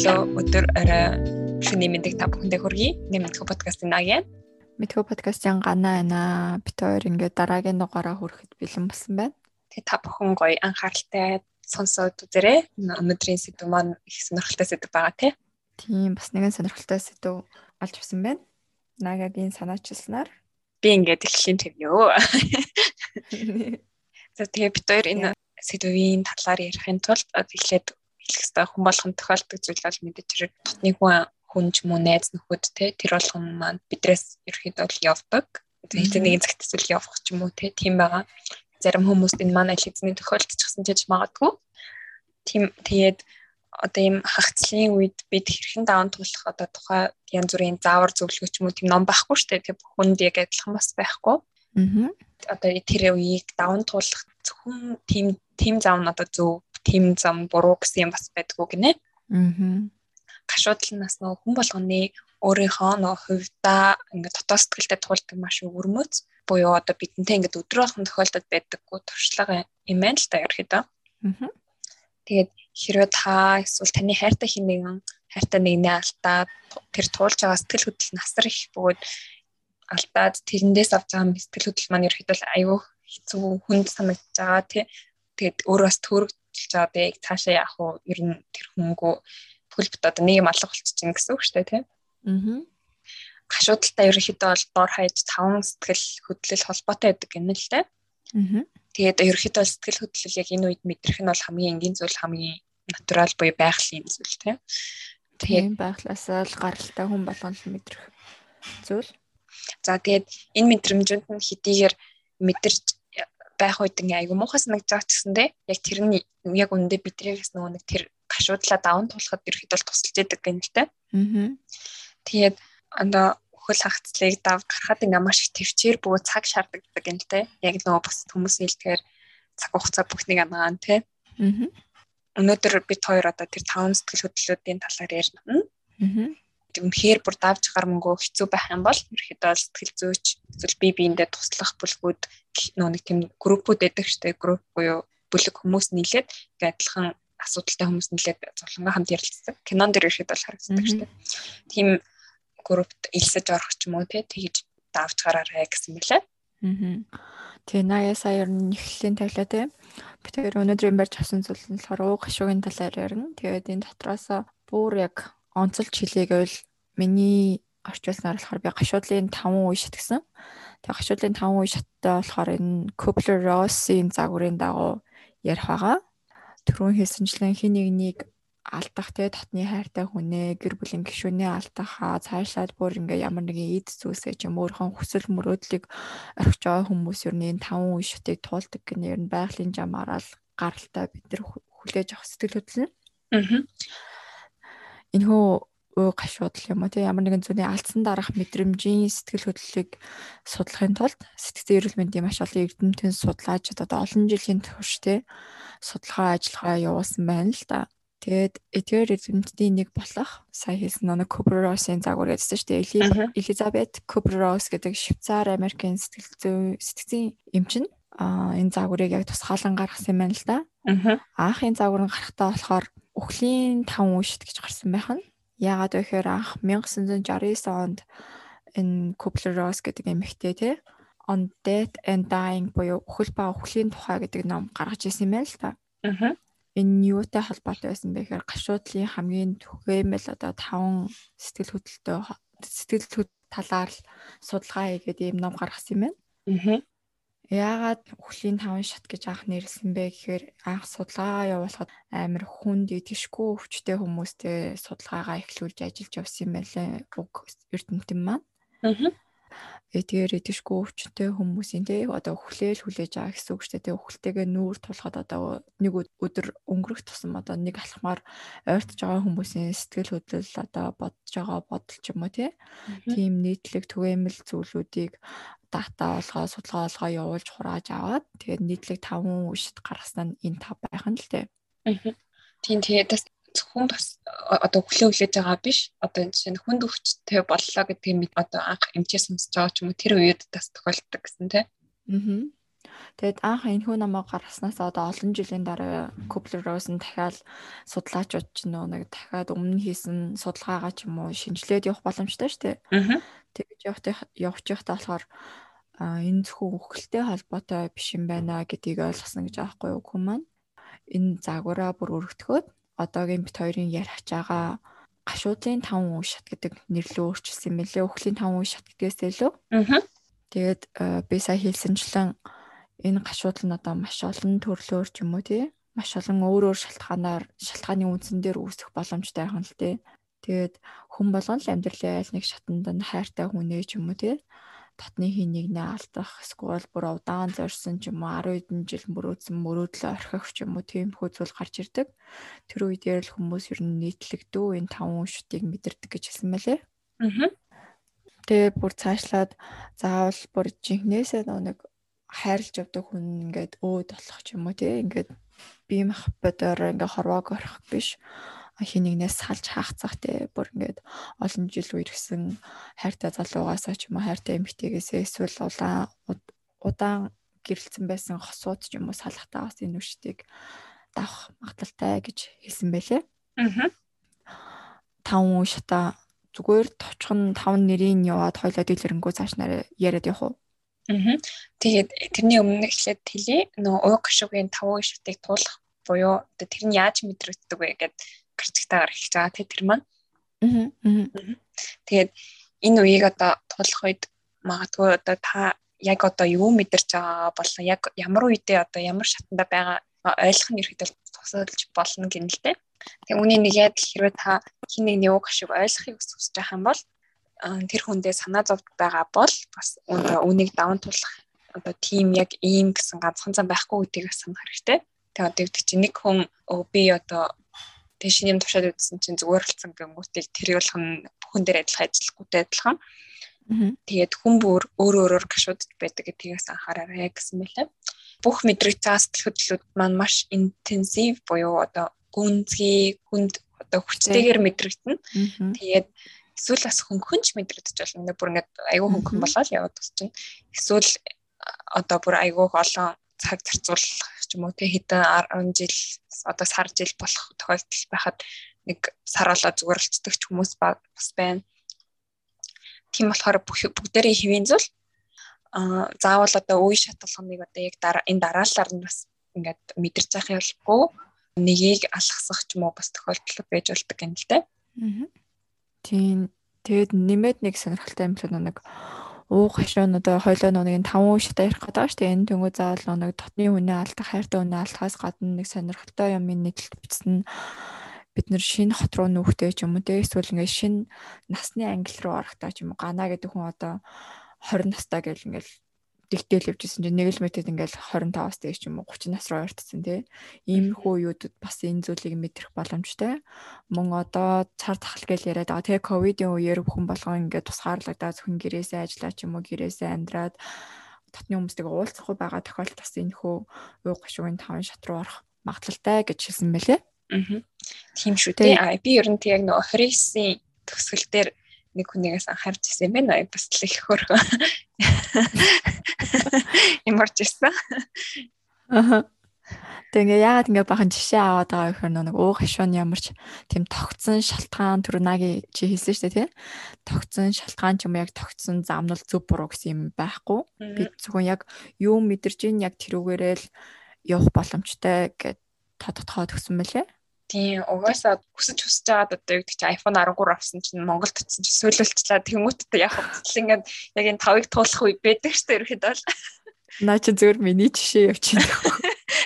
өглөө, өдөр, орой шөнийн мэндийг та бүхэндээ хүргэе. Нэмэтгүү подкастын Агийн. Мэдхүү подкастын ганаа байна. Бид хоёр ингээд дараагийн дугаараа хүрэхэд бэлэн болсон байна. Тэгээ та бүхэн гоё анхааралтай сонсоод үзээрэй. Өнөөдрийн сэдв маань их сонирхолтой сэдв байгаа тий. Тийм бас нэгэн сонирхолтой сэдв олж авсан байна. Нагагийн санаачилснаар би ингээд эхлэхийн төв ёо. За тэгээ бид хоёр энэ сэдвийн талаар ярихын тулд эхлээд хэлэх ёстой хүн болгон тохиолддог зүйл бол мэдээж хэрэг дотны хүн хүн ч юм уу найз нөхөд те тэр болгон маань бидрээс ерөөхдөө бол явдаг. Тэгээд нэгэн цагт эсвэл явах ч юм уу те тийм байгаа. Зарим хүмүүст энэ маань аль хэзний тохиолдчихсан ч гэж магадгүй. Тийм тэгээд одоо ийм хагцлын үед бид хэрхэн даван туулах одоо тухай янз бүрийн заавар зөвлөгөө ч юм уу тийм ном байхгүй шүү дээ. Тэгээд хүнд яг адилхан бас байхгүй. Аа. Одоо тэр үеийг даван туулах зөвхөн тийм тийм зам нь одоо зөв тийм зам буруу гэсэн юм бас байдгүй гинэ. Аа. Гашуудлал нас нөгөө хүн болгоны өөрийнхөө нөгөө хувьдаа ингээд дотоод сэтгэлдээ туулдаг маш өвөрмөц буюу одоо бидэнтэй ингээд өдрөө алхан тохиолдод байдаггүй туршлага юм байна л та ерөөхдөө. Аа. Тэгээд хэрвээ та эсвэл таны хайртай хин нэгэн хайртай нэгнээ алдаад тэр туулж байгаа сэтгэл хөдлөл насар их бөгөөд алдаад тэрэндээс авч байгаа сэтгэл хөдлөл маань ерөөхдөө аюу хэцүү хүнд санагдаж байгаа тий. Тэгээд өөрөө бас төрөг хэлж байгаа бэ цаашаа яах вэ? Ер нь тэр хүмүүнгөө бүхэл бот одоо нэг юм алга болчихжин гэсэн үг шүү дээ тийм. Аа гашуудалтай ерөнхийдөө бол дор хаяж таван сэтгэл хөдлөл холбоотой байдаг гэнэ л дээ. Аа тэгээд ерөнхийдөө сэтгэл хөдлөл яг энэ үед мэдрэх нь бол хамгийн энгийн зүйл хамгийн натурал буюу байгалийн зүйл тийм. Тэгээд байглаасаа л гаралтай хүн болгон л мэдрэх зүйл. За тэгээд энэ мэдрэмжүүд нь хэдийгээр мэдэрч байх үед ингээ айгу муухай санагдаж байгаа ч гэсэндээ яг тэр нь яг үндэ бидрээс нөгөө нэг тэр гашуудлаа даван туулахад ирэхэд бол тусалж идэг гэнэ л тэ. Аа. Тэгээд андаа хөл хагцлыг дав гарахад ингээ маш их төвчээр бөгөө цаг шаарддаг гэнэ л тэ. Яг нөгөө бас хүмүүсийн хэлдгээр цаг хугацаа бүхнийг анагаан тэ. Аа. Өнөөдөр бид хоёр одоо тэр таван сэтгэл хөдлөлүүдийн талаар ярина. Аа үнэхээр бүр давж гармангөө хэцүү байх юм бол ерөөхдөө сэтгэл зүйч эсвэл бие биендээ туслах бүлгүүд нэг тийм группүүд байдаг штэ групп буюу бүлэг хүмүүс нийлээд ингээд адилхан асуудалтай хүмүүс нийлээд зовлонгоо хамт ярилцдаг. Кинон дэр ирэхэд бол харагддаг штэ. Тийм группт илсэж орох ч юм уу те тэгж давж гараарай гэсэн мэлээ. Аа. Тэгээ наяа сая ер нь эхлэлийн тавилаа те. Би тэр өнөөдөр юм барьж авсан зүйл нь болохоор ууг хашуугийн талаар ярина. Тэгээд энэ дотроос бүр яг онцолж хэлээгээл миний орчуулснаар болохоор би гашуудлын 5 үе шатгсан. Тэгээ гашуудлын 5 үе шаттай болохоор энэ Kubler-Ross-ийн загварын дагуу ярих байгаа. Түрүүн хэлсэнчлэн хин нэгнийг алдах те татны хайртай хүнээ гэр бүлийн гишүүнээ алдахаа цаашлаад бүр ингээ ямар нэгэн эд зүйлсээ ч юм өөрийнхөө хүсэл мөрөөдлийг орхиж байгаа хүмүүс ер нь энэ 5 үе шатыг туулдаг гэнэ ер нь байгалийн жамаараа л гаралтай бид нар хүлээж авах сэтгэл хөдлөл нь. Аа энэхүү уу гашуудл юм уу тий ямар нэгэн зүйлийн алдсан дараах мэдрэмжийн сэтгэл хөдлөлийг судлахын тулд сэтгцэн эрүүл мэндийн маш олон эрдэмтэн судлаач одоо олон жилийн турш тий судалгаа ажиллагаа явуулсан байна л да. Тэгээд эдгээр эрдэмтдийн нэг болох сая хэлсэн нэг Kubler-Ross-ийн загвар гэсэн шүү дээ. Элизабет Kubler-Ross гэдэг Швейцар Америкийн сэтгэл зүй сэтгцэн эмчин а энэ загварыг яг тусгаалan гаргасан юм байна л да. Аахын загвар нь гарахтаа болохоор өхлийн 5 үешт гэж гарсан байх нь. Яагаад вэ гэхээр анх 1969 онд энэ Kubler-Ross гэдэг эмэгтэй тий On Death and Dying буюу өхөл ба өхлийн тухай гэдэг ном гаргаж ирсэн юм байна л та. Аа. Энэ юутай холбоотой байсан бэ гэхээр гашуудлын хамгийн түгээмэл одоо 5 сэтгэл хөдлөлтөй сэтгэл хөдлөл талаар судалгаа хийгээд ийм ном гаргасан юм байна. Аа. Яагаад өхлийн 5 шат гэж анх нэрлсэн бэ гэхээр анх судалгаа явуулахад амар хүнд идэвшгүй өвчтэй хүмүүстэй судалгаагаа эхлүүлж ажиллаж явсан юм байлаа уг эрдэмтэн маань. Аа. Эдгээр идэвшгүй өвчтэй хүмүүсийн те одоо өхлөөл хүлээж байгаа гэсэн үг шүү дээ. Өхөлтэйгээ нүүр тулахад одоо нэг өдөр өнгөрөх тусам одоо нэг алхмаар ойртож байгаа хүмүүсийн сэтгэл хөдлөл одоо бодож байгаа бодол ч юм уу те. Тийм нийтлэг түгээмэл зүйлүүдийг дата олгоо судалгаа олгоо явуулж хурааж аваад тэгээд нийтлэг 5 үшид гаргасан нь энэ тав байх нь л. Аа. Тийм тэгээд зөвхөн бас одоо хүлээ хүлээж байгаа биш. Одоо энэ жишээ нь хүнд өвчтэй боллоо гэдэг юм одоо анх эмчээс сонсож байгаа ч юм уу тэр үед бас тохиолддог гэсэн тий. Аа. Тэгэд анх энэ хүн намайг гаргаснаас одоо олон жилийн дараа Kubler Ross нь дахиад судлаачууд ч нөө нэг дахиад өмнө хийсэн судалгаагаа ч юм уу шинжилээд явах боломжтой шүү дээ. Аа. Тэгэж явах явж явахдаа болохоор энэ зөвхөн үхэлтэй холбоотой биш юм байна гэдгийг ойлгосон гэж аахгүй юу хүн маань. Энэ загвараа бүр өргөтгөөд одоогийн бит хоёрын ярих чагаа гашуудлын 5 үе шат гэдэг нэрлүү өөрчилсөн мэлээ. Өхлийн 5 үе шат гэдгээс илүү. Аа. Тэгээд би сая хэлсэнчлэн энэ гашуудл нь одоо маш олон төрлөөр ч юм уу тий маш олон өөр өөр шалтгаанаар шалтгааны үндсэн дээр үүсэх боломжтой нь л тий. Тэгээд хүн болгон л амьдралын айл нэг шатанд нь хайртай хүнээ ч юм уу тий татны хийнийг нэ алдах эсвэл бүр удаан зорьсон ч юм уу 10 хэдэн жил мөрөөдсөн мөрөөдлөө орхих ч юм уу тийм хөө зүйл гарч ирдэг. Тэр үедээ л хүмүүс ер нь нийтлэгдүү энэ таван шүтийг мэдэрдэг гэж хэлсэн мэлээ. Аа. Тэгээ бүр цаашлаад заавал бүр жинхнээсээ нэг хайрлж явдаг хүн ингээд өөд болох ч юм уу тий ингээд бие махбодоор ингээд хорвоог орох биш хин нэгнээс салж хаацах те бүр ингээд олон жил үерхсэн хайртай залуугаасаа ч юм уу хайртай эмэгтэйгээсээ эсвэл улаан удаан гэрэлцэн байсан хосууд ч юм уу салахтаа бас энэ үштийг давах магадaltaй гэж хэлсэн байлээ. Аа. Таван шата зүгээр товчхон таван нэрийн яваад хойлоо дийлэрэнгүү цааш нараа яриад явах уу? Аа. Тэгээд тэрний өмнө эхлээд хэлий нөө ууг гашуугийн таван шатыг туулах буюу тэр нь яаж мэдрэгддэг вэ гэдэг гэрчгтайгаар эхэлж байгаа тий тэр маань. Аа. Тэгээд энэ үеийг одоо туулах үед магадгүй одоо та яг одоо юу мэдэрч байгаа болон яг ямар үедээ одоо ямар шатанда байгаа ойлгох нь ерөөдөө тусалж болно гэнэ л дээ. Тэгээ үүний нэгээд хэрвээ та хин нэг нэг ашиг ойлгохыг хүсэж байгаа юм бол тэр хүндээ санаа зовд байгаа бол бас үүнийг даван туулах одоо тим яг ийм гэсэн ганцхан зам байхгүй гэдгийг санах хэрэгтэй. Тэгээ одоо гэдэг чинь нэг хүн би одоо Тэгээ шинэ юм тушаад үзсэн чинь зүгээр болсон гэнгүүтээ тэр болгон бүхэн дээр адилхан ажиллахгүйтэй адилхан. Тэгээд хүн бүр өөр өөрөөр гашуудж байдаг гэдгээс анхаараарай гэсэн мэлээ. Бүх мэдрэг цаас сэтгэлдлүүд маань маш интенсив буюу одоо гүнзгий хүнд одоо хүчтэйгээр мэдрэгдэнэ. Тэгээд эсвэл бас хөнгөнч мэдрэгдэж болно. Бүр ингээд айгүй хөнгөн болоод яваад бас чинь эсвэл одоо бүр айгүй олон цаг зарцуулах ч юм уу тэг хэдэн 10 жил одоо сар жил болох тохиолдол байхад нэг сар болоо зүгэрлцдэг ч хүмүүс бас байна. Тийм болохоор бүгдээрээ хэвийн зүйл а заавал одоо үе шаталгамыг одоо яг дараа энэ дараалалаар нь бас ингээд мэдэрч явах ялгүй нэгийг алгасах ч юм уу бас тохиолдол байж болдог юм л дээ. Аа. Тийм. Тэгэд нэмээд нэг сонирхолтой юм л нэг уух хашуун одоо хойлоо нэг таван ууштай ярих гэдэг шүү дээ. Энэ тэнгуү заавал нэг дотны үнэ алдах, хайртай үнэ алдахаас гадна нэг сонирхолтой юм нийтлэлт бичсэн. Бид нэр шинэ хот руу нүүхтэй ч юм уу те. Эсвэл ингээд шинэ насны англи руу орохдоо ч юм уу. Гана гэдэг хүн одоо 20 настай гэл ингээд дэгтэл явжсэн чинь нэг л метэд ингээл 25-аас дээш юм уу 30 нас руу ойртсон тий. Иймэрхүү үеүүдэд бас энэ зүйлийг мэдрэх боломжтой. Мөн одоо цар тахал гэж яриад байгаа. Тэгээ ковидын үеэр бүхэн болгон ингээд тусгаарлагдаа зөвхөн гэрээсээ ажиллаа ч юм уу гэрээсээ амьдраад татны хүмүүстэйг уулзахгүй байгаа тохиолдолд бас энэ хөө уу гашуугийн таван шат руу орох магадлалтай гэж хэлсэн байлээ. Аа. Тийм шүү дээ. Би ер нь яг нөгөө 29-ийн төгсгөл дээр нэг хүнээс анхаарч ирсэн юм байна. Бас л их хөргөө. Иморч ирсэн. Аа. Тэгээ яагаад ингэ бахан жишээ аваад байгаа гэхээр нэг ууг хашуун ямарч тийм тогтсон шалтгаан түрүүнаги чи хэлсэн шүү дээ тий. Тогтсон шалтгаан ч юм яг тогтсон замнал зөв буруу гэсэн юм байхгүй. Би зөвхөн яг юу мэдэрч ин яг тэрүүгээрээ л явах боломжтой гэд тодтогоо төгсөн мөлий. Тийм угаасаа хүсэж хүсэж байгаад одоо юу гэдэг чи iPhone 13 авсан чинь Монголд очсон чинь сөйлөлтчлээ тэмүүттэй яг хөцөл ингээд яг энэ тавыг туулах үе байдаг шүү дээ ерөөхдөө бол. Наа чи зөвөр миний жишээ явчихна.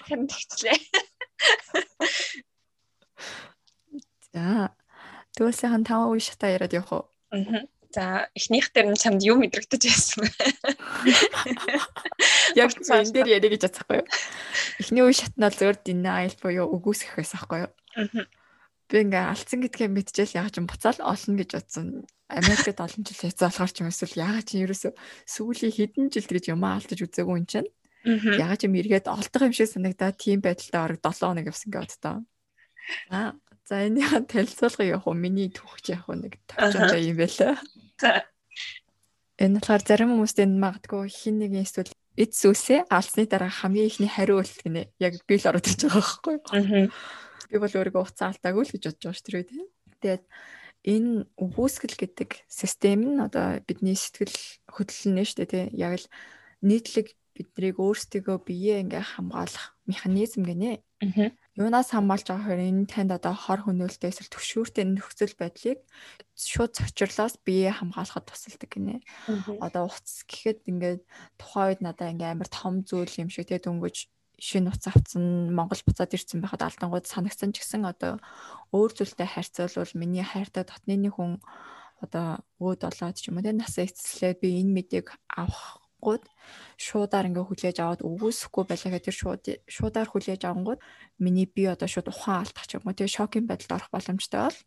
Харин тэгчлээ. За. Тэгвэл хан таван үе шата яриад явах уу? Аа. За эхнийх дээр нь чамд юу мэдрэгдэж байсан бэ? Яг энэ дээр яриа гэж бодсохгүй юу? Эхний үе шатнаа зөвөр denial буюу үгүйсэх байсан байхгүй юу? Би ингээ алдсан гэдгээ мэдчихэл ягаад ч буцаал олно гэж бодсон. Америкт олон жил хэцүү болохоор ч юм эсвэл ягаад ч ерөөсө сүүлийн хэдэн жилд гэж юм алдаж үзээгүй юм чинь. Ягаад ч юм эргээд олдох юм шиг санагдаад тийм байдалтай орог 7 хоног явсан гэж боддоо. Аа за энийхээ танилцуулга явах уу? Миний түүхч явах уу нэг тавчаа юм байлаа. Энэ болохоор зарим хүмүүст энэ магадгүй хин нэгэн эсвэл эд сүсээ алсны дараа хамгийн ихний хариулт гинэ. Яг би л ороод ирж байгаа байхгүй юу? Би бол өөрийгөө уцаа алдаагүй л гэж бодож байгаа шүү дээ тийм. Тэгээд энэ өгөөсгөл гэдэг систем нь одоо бидний сэтгэл хөдлөлнө шүү дээ тийм. Яг л нийтлэг биднийг өөрсдөө биеэ ингээ хамгаалах механизм гинэ. Юунаас хамгаалж байгаа хэрэг энэ танд одоо хор хөнөөлтөө эсвэл төвшүүртэй нөхцөл байдлыг шууд цочрлоос биеэ хамгаалахад тусалдаг гинэ. Одоо уцс гэхэд ингээд тухайн үед надаа ингээ амар том зүйл юм шиг те дөнгөж шинэ уц авцсан Монгол буцаад ирсэн байхад алдангууд санагцсан ч гэсэн одоо өөр зүйлтэй харьцуулбал миний хайртай дотны нэг хүн одоо өөд болоод ч юм уу те насаа эцэслээд би энэ мэдээг авах авахгүй шуудаар ингээ хүлээж аваад өгөөсөхгүй байлаа гэдэг шууд шуудаар хүлээж авангууд миний би одоо шууд ухаан алдах ч юм уу тэгээ шокийн байдалд орох боломжтой бол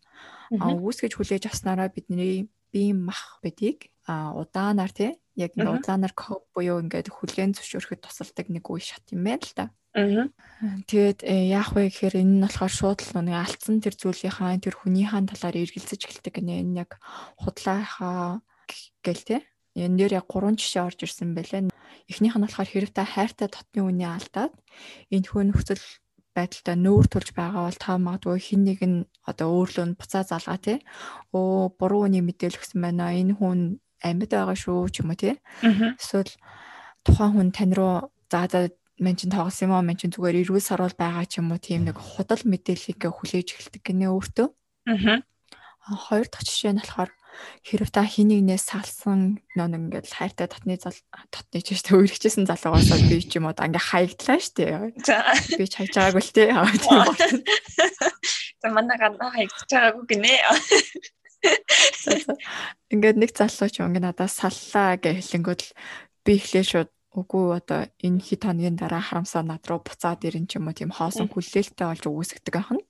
а өгөөсгөж хүлээж авснараа бидний бие мах бидийг удаанаар тий яг ингээ удаанаар коп буюу ингээд хүлээн зөвшөөрөхөд тусалдаг нэг үе шат юм байна л да. Тэгээд э, яах вэ гэхээр энэ нь болохоор шууд л нэг алдсан тэр зүйлийнхаа тэр хүнийхээ талаар эргэлзэж эхэлдэг гинэ. Энэ яг худлаахаа гэл тий энэ дээр яг гурван жишээ орж ирсэн байлаа. Эхнийх нь болохоор хэрэг та хайртай дотны үний алдаад энэ хүн нөхцөл байдалтай нүүр тулж байгаа бол та магадгүй хин нэг нь одоо өөрлөө буцаа залгаа тий. Өө буруу үний мэдээлэл өгсөн байна. Энэ хүн амьд байгаа шүү ч юм уу тий. Эсвэл тухайн хүн тань руу за за мен чин тоглосон юм аа мен чин зүгээр эрүүл сарвал байгаа ч юм уу тийм нэг худал мэдээллийг хүлээж эхэлдэг гинэ өөртөө. Аа. Хоёр дахь жишээ нь болохоор хэрэг та хин нэгнээс салсан нөө ингээд хайртай татны татны ч шүү үргэжсэн залуугаас би ч юм уу ингээ хаягдлаа шүү дээ. Би ч хайж байгаагүй л дээ. За манай гана хаягдж байгаагүй гинэ. Ингээд нэг залуу ч ингээ надаас саллаа гэж хэлэнгүүт л би эхлээ шууд үгүй одоо энэ хит хоногийн дараа харамсаа над руу буцаад ирэн ч юм уу тийм хоосон хүлээлттэй болж үүсгдэг ахна.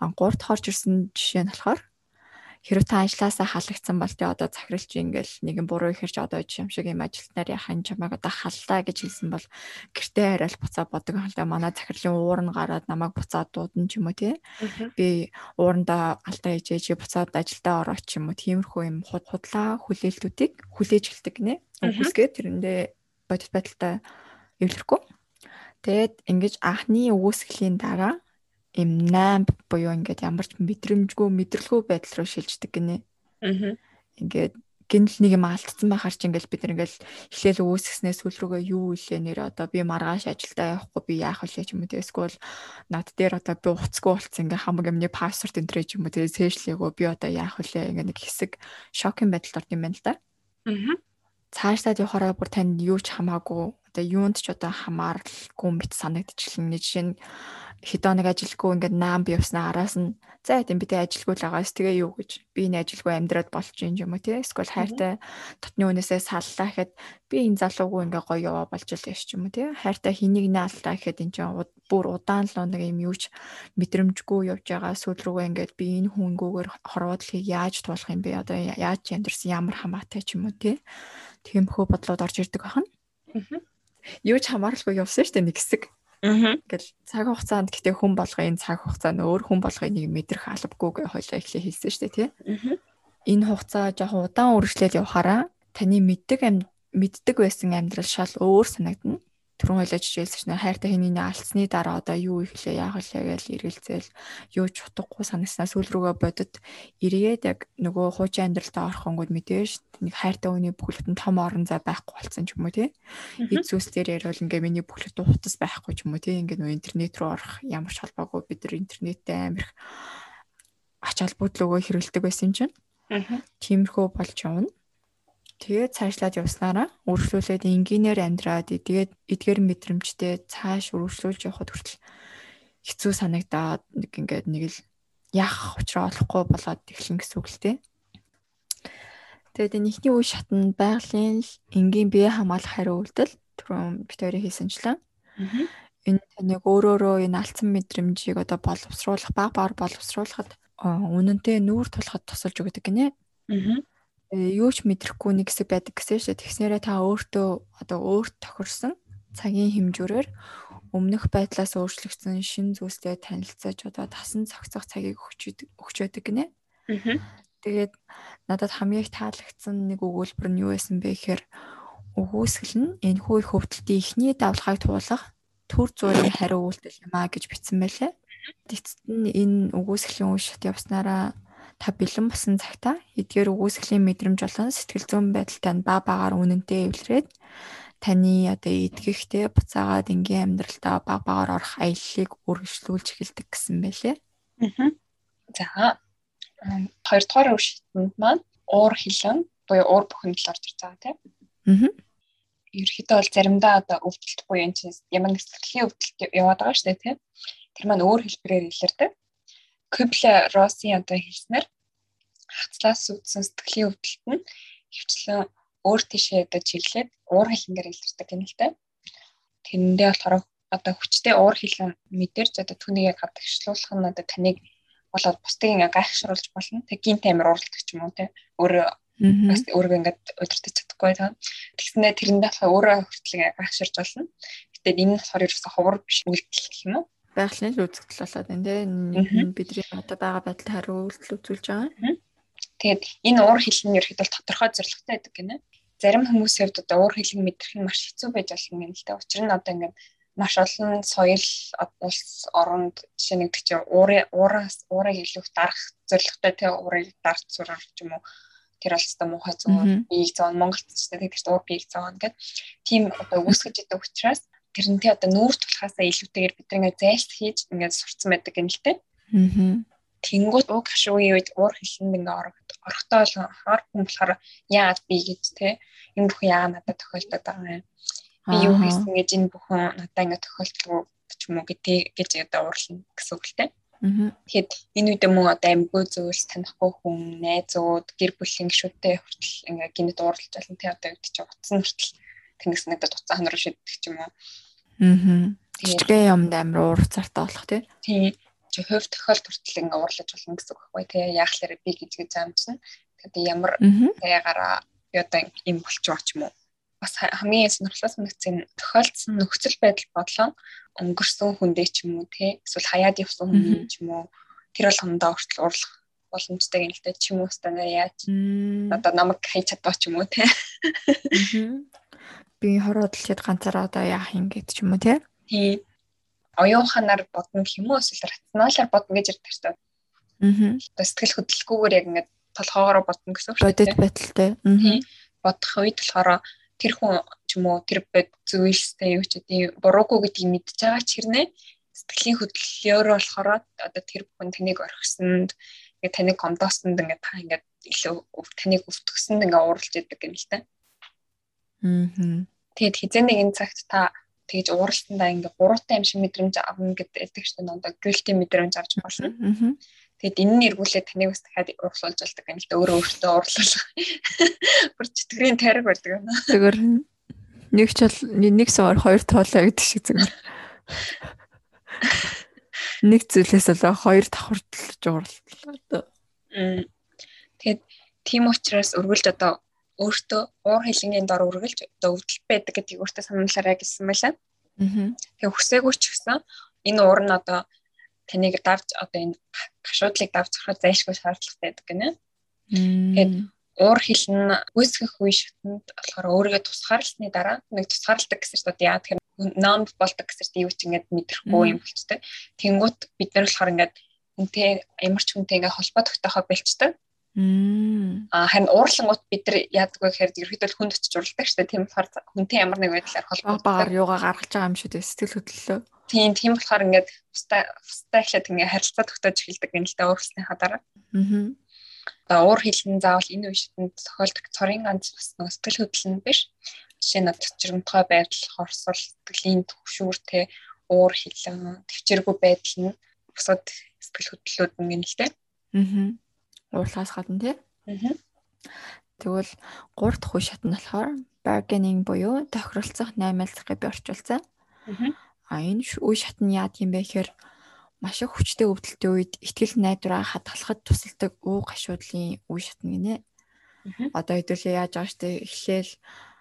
А гуравт хорж ирсэн жишээ нь болохоор хэрвээ та ажилласаа халагдсан бол тэ одоо захиралч ингээл нэгэн буруу ихэрч одоо юм шиг юм ажилтнаар яхан чамайг одоо халлаа гэж хэлсэн бол гэртээ арай л буцаа бодог халдаа манай захирлын уур нь гараад намайг буцаад дуудана ч юм уу тий. Би уурандаа алдаа ээжээ буцаад ажилдаа ороо ч юм уу тиймэрхүү юм худлаа хүлээлтүүдийг хүлээж эхэлдэг гинэ үгүйсгээ тэрэндээ бодит байдалтай эвлэрэхгүй. Тэгээд ингэж анхны үгүйсгэлийн дараа им 8 буюу ингээд ямар ч мэдрэмжгүй мэдрэлгүй байдал руу шилждэг гинэ. Аа. Ингээд гинэл нэг юм алдсан байхаар чи ингээл бид ингээл эхлээл үүсгэснээ сүүл рүүгээ юу илээ нэр одоо би маргааш ажилдаа явахгүй би яах вэ ч юм уу эсвэл над дээр одоо би уцгүй болцсон ингээ хамаг юмны пассворд энэ ч юм уу тэгээ сэжлээгөө би одоо яах вэ ингээ нэг хэсэг шокинг байдалд орд юм байна л да. Аа. Цаашдаа явахаараа бүр танд юу ч хамаагүй одоо юунд ч одоо хамааралгүй мэт санагдчихлаа. Жишээ нь хэдэн нэг ажилгүй ингээд наам би явснаа араас нь за тийм би тэ ажилгүй л байгаас тэгээ юу гэж? Би энэ ажилгүй амьдраад болж юм юм уу те эсвэл хайртай дотны үнээсээ саллаа гэхэд би энэ залуугүй ингээ гоё яваа болж л ч юм уу те хайртай хэнийг нэ алдаа гэхэд энэ чинь бүр удаан л нэг юм юуч мэдрэмжгүй явж байгаа. Сүүл рүүгээ ингээд би энэ хүнгүүгээр хорвоодлыг яаж туулах юм бэ? Одоо яаж амьдрсан? Ямар хамаатай ч юм уу те тиймхүү бодлоод орж ирдэг байна. Юу ч хамааралгүй явсан шүү дээ нэг хэсэг. Ингээл цаг хугацаанд гэтээ хүн болгоо энэ цаг хугацаанд өөр хүн болгоо нэг мэдрэх албагүй гэж хоёлаа эхлээ хэлсэн шүү дээ тий. Энэ хугацаа жоохон удаан үргэлжлээд явахаараа таны мэддэг мэддэг байсан амьдрал шал өөр санагдана түрүүн ойлож хэлсэн чинь хайртай хэний алдсны дараа одоо юу ихлээ яах вэ гэж эргэлзээл юу ч утгагүй санагснаа. Сүүл рүүгээ бодод эргээд яг нөгөө хуучин амьдралтаа орохонгод мэдээж нэг хайртай хүний бүхлөтэн том орон зай байхгүй болсон ч юм уу тий? Эд зүйлс дээр ярил ингээ миний бүхлөтэн хутас байхгүй ч юм уу тий? Ингээ нөгөө интернет рүү орох ямар ч холбоогүй бид нар интернеттэй амирх ач холбогдлогоо хэрэгэлдэг байсан чинь. Тиймэрхүү болж явна Тэгээд цаашлаад явснараа үргэлжлүүлээд энгийнээр амьдраад тэгээд эдгээр мэдрэмжтэй цааш үргэлжлүүлж явхад хүртэл хэцүү санагдаад нэг ингээд нэг л яах учраа олохгүй болоод эхлэн гэсэн үг л дээ. Тэгээд энэ ихний үе шатнд байгалийн энгийн бие хамгаалах хариу үйлдэл түрүүн битэрийн хийсэнчлэн. Энэ таныг өөрөөрөө энэ алдсан мэдрэмжийг одоо боловсруулах, баг багаар боловсруулахад үнэнтэй нүүр тулахад тусалж өгдөг гинэ. Аа юу ч мэдрэхгүй нэг хэсэг байдаг гэсэн шүү. Тэгснээрээ та өөртөө одоо өөрт тохирсон цагийн хэмжүүрээр өмнөх байдлаас өөрчлөгдсөн шин зүйлстэй танилцаж одоо тасан цогцох цагийг өгч өгч байдаг гинэ. Тэгээд надад хамгийн их таалагдсан нэг өгүүлбэр нь юу байсан бэ гэхээр өгөөсгөл нь энэ хүү их хөвдөлтийн эхний давлгааг туулах төр зуурын хариу үйлдэл юм а гэж бичсэн байлээ. Тэгтд нь энэ өгөөсгөлийн үе шат явснараа та бэлэн болсон цагта эдгээр өгөөсгөлийн мэдрэмж болон сэтгэл зүйн байдалтай нь ба багаар үнэнтэй эвлэрээд таны одоо эдгэхтэй буцаагаад ингийн амьдралтаа баг багаар орох аяллыг үргэлжлүүлж эхэлдэг гэсэн байлээ. Аа. За хоёрдугаар шатнд маань уур хилэн буюу уур бухимдал орж ирж байгаа тийм. Аа. Ерөнхийдөө бол заримдаа одоо өвдөлт буюу энэ чинь ямар нэг сэтгэлийн өвдөлт яваад байгаа шүү дээ тийм. Тэр маань өөр хэлбэрээр илэрдэг. Kübler Ross-ийн одоо хэлснээр хацлаас үүдсэн сэтгэлийн өвдөлт нь хөвчлэн өөр тишээ одоо чиглээд уур хилэнгээр илэрдэг юм л та. Тэрэндээ болохоор одоо хүчтэй уур хилэн мэдэрч одоо түүнийг гадагшлуулах нь одоо таныг болоод бусдыг ингээ гайхшруулж болно. Тэг гинт амир уралдаг ч юм уу те. Өөрөө бас өөрөө ингээд удирдах чадахгүй таа. Тэгснээр тэрэндээ болохоор өөрөө хүртэл гайхширж болно. Гэтэл энэ нь болохоор ерөөсө ховор биш үйлдэл гэх юм уу? Байгалийн үзэгдэл болоод байна тийм бидний одоо байгаа байдалд хариу үйлдэл үзүүлж байгаа. Тэгээд энэ уур хилэн ерөөхдөө тодорхой зорилготой байдаг гинэ. Зарим хүмүүсийн хувьд одоо уур хилэн мэдрэх нь маш хэцүү байж болно юм л да. Учир нь одоо ингээд маш олон соёл улс оронд жишээ нэг тэг чи уурын уураас уурыг илүү дарах зорилготой те. Уурыг дарж сурах ч юм уу. Тэр бол хэвээр муухай зүүн биеийг зоон Монголд ч гэдэг чинь уур биеийг зоон гэдэг тийм одоо үүсгэж идэг учраас тэрнтэй одоо нүүр тулахаасаа илүүтэйгээр бид ингээ зайлс хийж ингээ сурцсан байдаг юм л те. Аа. Тэнгууд уг хашуугийн үед уур хилэнд ингээ орохдоо бол хор хүн болохоор яагаад би гэж те энэ бүхэн яагаад надад тохиолдоод байгаа юм. Би юу хийсэн гэж энэ бүхэн надад ингээ тохиолддог ч юм уу гэдэг гэж одоо уурлна гэсэн үг л те. Тэгэхэд энэ үед мөн одоо амьгүй зүйлс танихгүй хүн, найзууд, гэр бүлийн гишүүдтэй хүртэл ингээ гинэд уурлаж болно те одоо үед чи утсан хүртэл тэнгис надад уцаа ханар шиддэг ч юм уу. Аа. Жижигхэн юмд амар уур цартаа болох тий. Тий. Чи хувь тохиолд хүртэл ингээ уурлаж болно гэсэн үг байхгүй тий. Яахлаар би гэж заамчна. Тэгээд ямар ягараа би одоо юм болчих ч юм уу. Бас хамгийн сонирхолтой санагдсан тохиолдсон нөхцөл байдал бодлоо өнгөрсөн хүндээ ч юм уу тий. Эсвэл хаяад явсан хүн ч юм уу. Тэр болгондоо хүртэл уурлах боломжтой та ч юм уу станаа яаж одоо намайг хай чадваа ч юм уу те би хороод л хэд ганцаараа одоо яах юм гэд ч юм уу тий. Тий. Оюуханаар бодно гэх юм уу эсвэл рационалаар бодно гэж ярьдаг шүү. Аа. Сэтгэл хөдлөлгүйгээр яг ингээд толгоогоор бодно гэсэн үг шүү. Бодит байдалтай. Аа. Бодох үед болохоор тэр хүн ч юм уу тэр бод зүйлстэй юу ч гэдэг буруугүй гэдгийг мэдж байгаа ч хэрнээ сэтгэлийн хөдлөлөөр болохоор одоо тэр хүн таныг орхисонд ингээд таныг гомдоосонд ингээд та ингээд илүү таныг өвтгсөнд ингээд ууралж идэг юм л та. Аа. Тэгээд хизээ нэгэн цагт та тэгж ууралтандаа ингээ гуруутай юм шиг мэдрэмж авна гэдэг штеп нондоо гүйлтийн мэдрэмж авч болно. Тэгэд энэ нь эргүүлээ таныг бас дахиад уурлуулж болдог юм л да өөрөө өөртөө уурлуулах. Бүр чөтгөрийн тариг байдаг юм. Зүгээр нэг ч бол нэг суур хоёр тоолоо гэдэг шиг зүгээр. Нэг зүйлээс л хоёр давхарлаж уурлаа. Тэгээд тийм учраас өргөлж одоо өөртөө уур хилэнгийн дор үргэлж одоо өвдөл байдаг гэдгийг өөртөө сануулаарай гэсэн байлаа. Аа. Тэгээ хүсээгүй ч гэсэн энэ уур нь одоо таныг давж одоо энэ гашуудлыг давж зарахад зайлшгүй шаардлагатай байдаг гинэ. Тэгээд уур хилэн үүсгэх үе шатнд болохоор өөрийгөө тусгаарлсны дараа нэг тусгаарладаг гэсэн чинь яа тэгэхээр ном болдог гэсэн юу ч ингэж мэдрэхгүй юм болчтой. Тэнгүүт бид нар болохоор ингэж үнтэй ямар ч хүнтэй ингэ холбоо тогтоохоо бэлчдэг. Аа харин уурлангууд бид нар яадаг вэ гэхээр ерөөдөө хүнд очиж уралдаг шүү дээ. Тийм болохоор хүнтэй ямар нэг байдлаар багаар юугаа гаргаж байгаа юм шүү дээ. Сэтгэл хөдлөлөө. Тийм тийм болохоор ингээд устаа устаа ихлэд ингээд харилцаа тогтоож эхэлдэг юм л да уурсныхаа дараа. Аа. Одоо уур хилэн заавал энэ үеинд тохиолдох цорын ганц бас нэг сэтгэл хөдлөл нь биш. Жишээ нь чичрэмтгой байдал, хорсол, сэтгэлийн төвшүүр те уур хилэн, төвчээргүй байдал нь бусад сэтгэл хөдлөлүүд юм л дээ. Аа уурлахаас гадна тий. Аа. Тэгвэл 3 дахь үе шат нь болохоор bargaining буюу тохиролцох наймаалцахыг би орчуулсан. Аа. энэ үе шат нь яад юм бэ гэхээр маш их хүчтэй өвдөлтийн үед ихтгэл найдвараа хадгалахад тусалдаг уу гашуудлын үе шат нь гинэ. Одоо хэдүүлээ яаж байгаа штэ эхлээл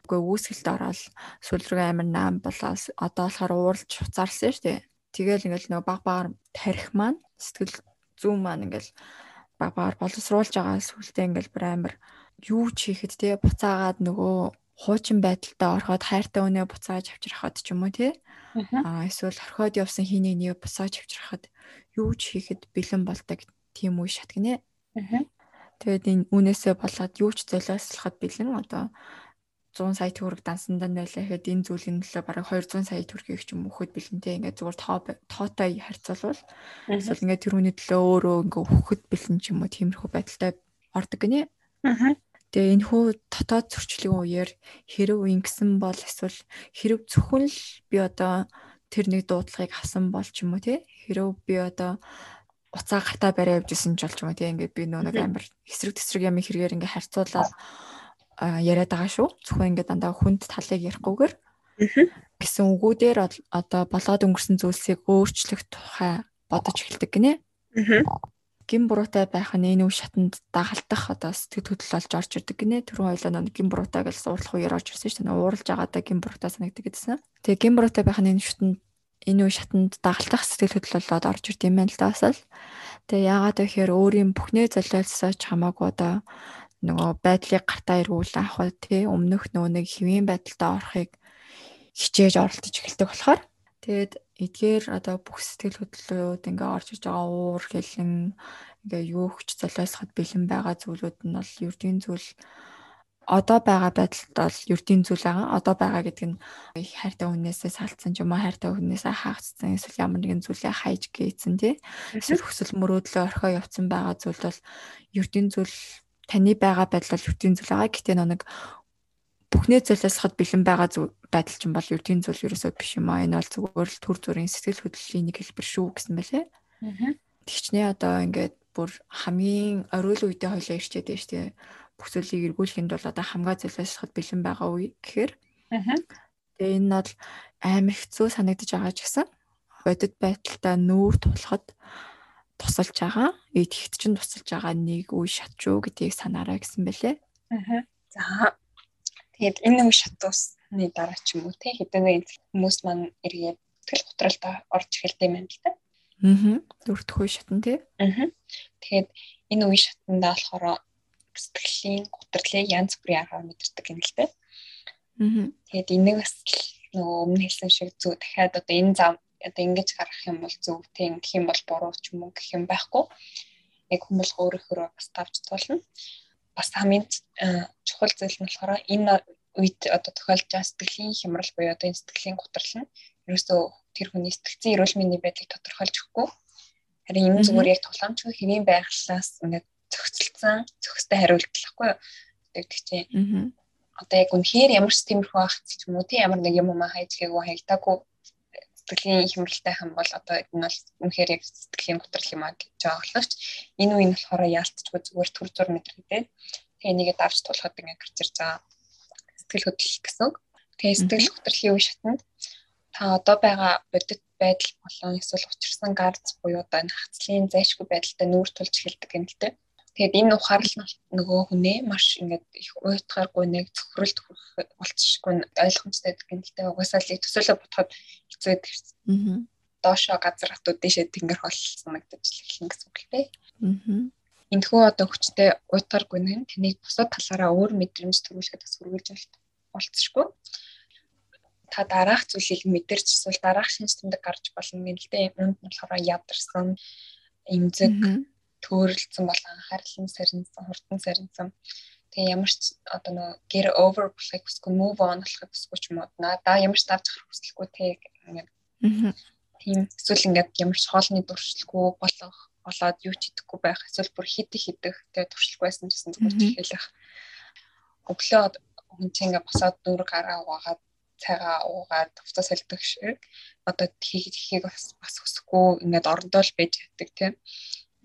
үгүй үүсгэлд ороод сүүл рүү амир наам болоос одоо болохоор ууралж хуцаарсан штэ. Тэгэл ингээл нөгөө баг багаар тарих маань сэтгэл зүүн маань ингээл багаар боловсруулж байгаа сүултээ ингээл бүр амар юу ч хийхэд те буцаагаад нөгөө хуучин байдалтай ороход хайртай үнэ буцааж авчрахад ч юм уу тий. Аа эсвэл орхиод явсан хийний нэг буцааж авчрахад юу ч хийхэд бэлэн болдог тийм үе шат гинэ. Тэгээд энэ үнээсээ болоод юу ч золиослоход бэлэн одоо 100 сая төгрөг дансандан байлаа. Гэхэд энэ зүйлийн төлөө бараг 200 сая төгрөгийг ч юм өгөхөд бэлэнтэй ингээд зүгээр тоо тоотой харьцуулбал эсвэл ингээд тэрүүний төлөө өөрөө ингээд өгөхөд бэлэн ч юм уу тиймэрхүү байдалтай ордог гинэ. Аа. Тэгээ энэ хүү дотоод зөрчлийн үеэр хэрэг ингэсэн бол эсвэл хэрэг зөвхөн л би одоо тэр нэг дуудлагыг авсан бол ч юм уу тий хэрэг би одоо уцаа гартаа барай явжсэн ч болж юм уу тий ингээд би нөө нэг амар эсрэг тесрэг юм хэрэгээр ингээд харьцуулаад яриад байгаа шүү. Зөвхөн ингээд дандаа хүнд талыг ярихгүйгээр гэсэн үгүүдээр одоо болоод өнгөрсөн зүйлсийг өөрчлөх тухай бодож эхэлдэг гинэ. Гин буруутай байх нь энэ үе шатанд дагалтах одоо сэтгэл хөдлөл болж орж ирдэг гинэ. Түрүүн хоёлаа нэг гин буруутай гэж суурлах үеэр орж ирсэн шүү дээ. Ууралж байгаадаа гин буруутай санагддаг гэдсэн. Тэгээ гин буруутай байх нь энэ шатанд энэ үе шатанд дагалтах сэтгэл хөдлөл болоод орж ирд юм байна л да бас л. Тэгээ яагаад вэ гэхээр өөрийн бүхнээ золиолсооч хамаагүй одоо нөгөө байдлыг гартаа эргүүл авах тий өмнөх нөгөө нэг хэвийн байдалтай орохыг хичээж оролдож эхэлдэг болохоор тэгээд эдгээр одоо бүх сэтгэл хөдлөлүүд ингээ орж иж байгаа уур хилэн ингээ юу хүч золиосоход бэлэн байгаа зүйлүүд нь бол ердийн зүйл одоо байгаа байдалд бол ердийн зүйл байгаа. Одоо байгаа гэдэг нь хайртай хүнээсээ салцсан ч юм уу хайртай хүнээсээ хаагдсан эсвэл ямар нэгэн зүйлээ хайж гээцэн тий. Эсвэл хүсэл мөрөөдлөө орхио явцсан байгаа зүйл бол ердийн зүйл таны байгаа байдал бол ертөнцийн зүйл байгаа. Гэтэ нэг бүхнээ золиослоход бэлэн байгаа байдал ч юм бол ертөнцийн зүйл ерөөсөө биш юм аа. Энэ бол зүгээр л төр зүрийн сэтгэл хөдлөлийн нэг хэлбэр шүү гэсэн байлээ. Тэгчнээ одоо ингээд бүр хамгийн оройн үедээ хойлоо ирчээд байж тээ бүх зүйлийг эргүүлэхэд бол одоо хамгаа золиослоход бэлэн байгаа үе гэхээр. Тэгээ энэ бол амар хэцүү санагдаж байгаа ч гэсэн бодит байдалтай нүүр тулахад тусалж байгаа. Эдгэгт чинь тусалж байгаа нэг үе шат шүү гэдгийг санаарай гэсэн бэлээ. Аа. За. Тэгээд энэ үе шат усны дараа ч юм уу те хэдэн нэг хүмүүс маань эргээд тэгэл готролтой орж эхэлдэг юм л да. Аа. Дөрөвдөх үе шатн тий. Аа. Тэгээд энэ үе шатндаа болохоор сэтгэлийн гутрлыг янз бүрийн аргаар мэдэрдэг юм л да. Аа. Тэгээд энийг бас нөгөө өмнө хэлсэн шиг зүг дахиад одоо энэ зам одоо ингэж гарах юм бол зөв тийм гэх юм бол буруу ч юм уу гэх юм байхгүй. Яг хүмүүс өөрөөхөө бас тавьж туулна. Бас хамгийн чухал зүйл нь болохоор энэ үед одоо тохиолж байгаа сэтгэлийн хямрал буюу одоо энэ сэтгэлийн гутрал нь ерөөсөө тэр хүний сэтгцэн эрүүл мэндийн байдлыг тодорхойлж өгөхгүй. Харин энэ зүгээр яг тулаамжгүй хэвийн байглаас ингээд зохицолцсон зохистой хариултал ахгүй юу гэдэг чинь. Одоо яг үнэхээр ямар ч тиймэрхүү ахц ч юм уу тийм ямар нэг юм уу хайж гээгүй хаягдаагүй сэтгэлийн хямралтай хам бол одоо энэ бол үнэхээр яг сэтгэлийн готрол юм а гэж болохоч энэ үе нь болохоор яалтчгүй зүгээр төр зур мэдрэгдээ. Тэгээ нэгээ давж тулахад ингээ гарч ирж байгаа сэтгэл хөдлөл гэсэн. Тэгээ сэтгэл готрлын үе шатнд та одоо байгаа бодит байдал болон эсвэл учирсан гарц буюу одоо энэ хацлын зайшгүй байдалтай нүүр тулж эхэлдэг юм л дээ. Тэгээд энэ ухаарлал нь нөгөө хүнээ маш ингээд их уйтгаргүй нэг цохролт болчихгүй ойлгомжтой гэдэг юм л дээ. Угаасаа л төсөөлө бодоход хэцүү байдаг. Аа. Доошоо газар хатууд дэшээ тэнгэр хол санагдаж эхэлнэ гэсэн үг л дээ. Аа. Энэхүү одоо хүчтэй уйтгаргүй нь таныг бусад талаараа өөр мэдрэмж төрүүлэхэд бас хүргэж болцсохгүй та дараах зүйлийг мэдэрч эсвэл дараах шинж тэмдэг гарч болно дээ. Үүнд нь болохоор ядарсан, эмзэг, төөрөлдсөн болон анхаарлан сарнсан, хурдан сарнсан. Тэгээ ямар ч одоо нөө get over болохыг хүсгүй move on болохыг хүсгүй ч юм уу. Да ямар ч давж гарах хүсэлгүй тэг ингээд. Тийм эсвэл ингээд ямар ч хоолны дуршилгүй болох болоод юу ч идэхгүй байх. Эсвэл бүр хидэх хидэх тэг туршилгүй байсан гэсэн зүгээр хэлэх. Өглөө хүн чинь ингээд босоод дүүр гараа угаагаад цайгаа уугаад хувцас солидог шиг одоо хийхийг бас бас хүсэхгүй ингээд орондоо л байж яддаг тийм.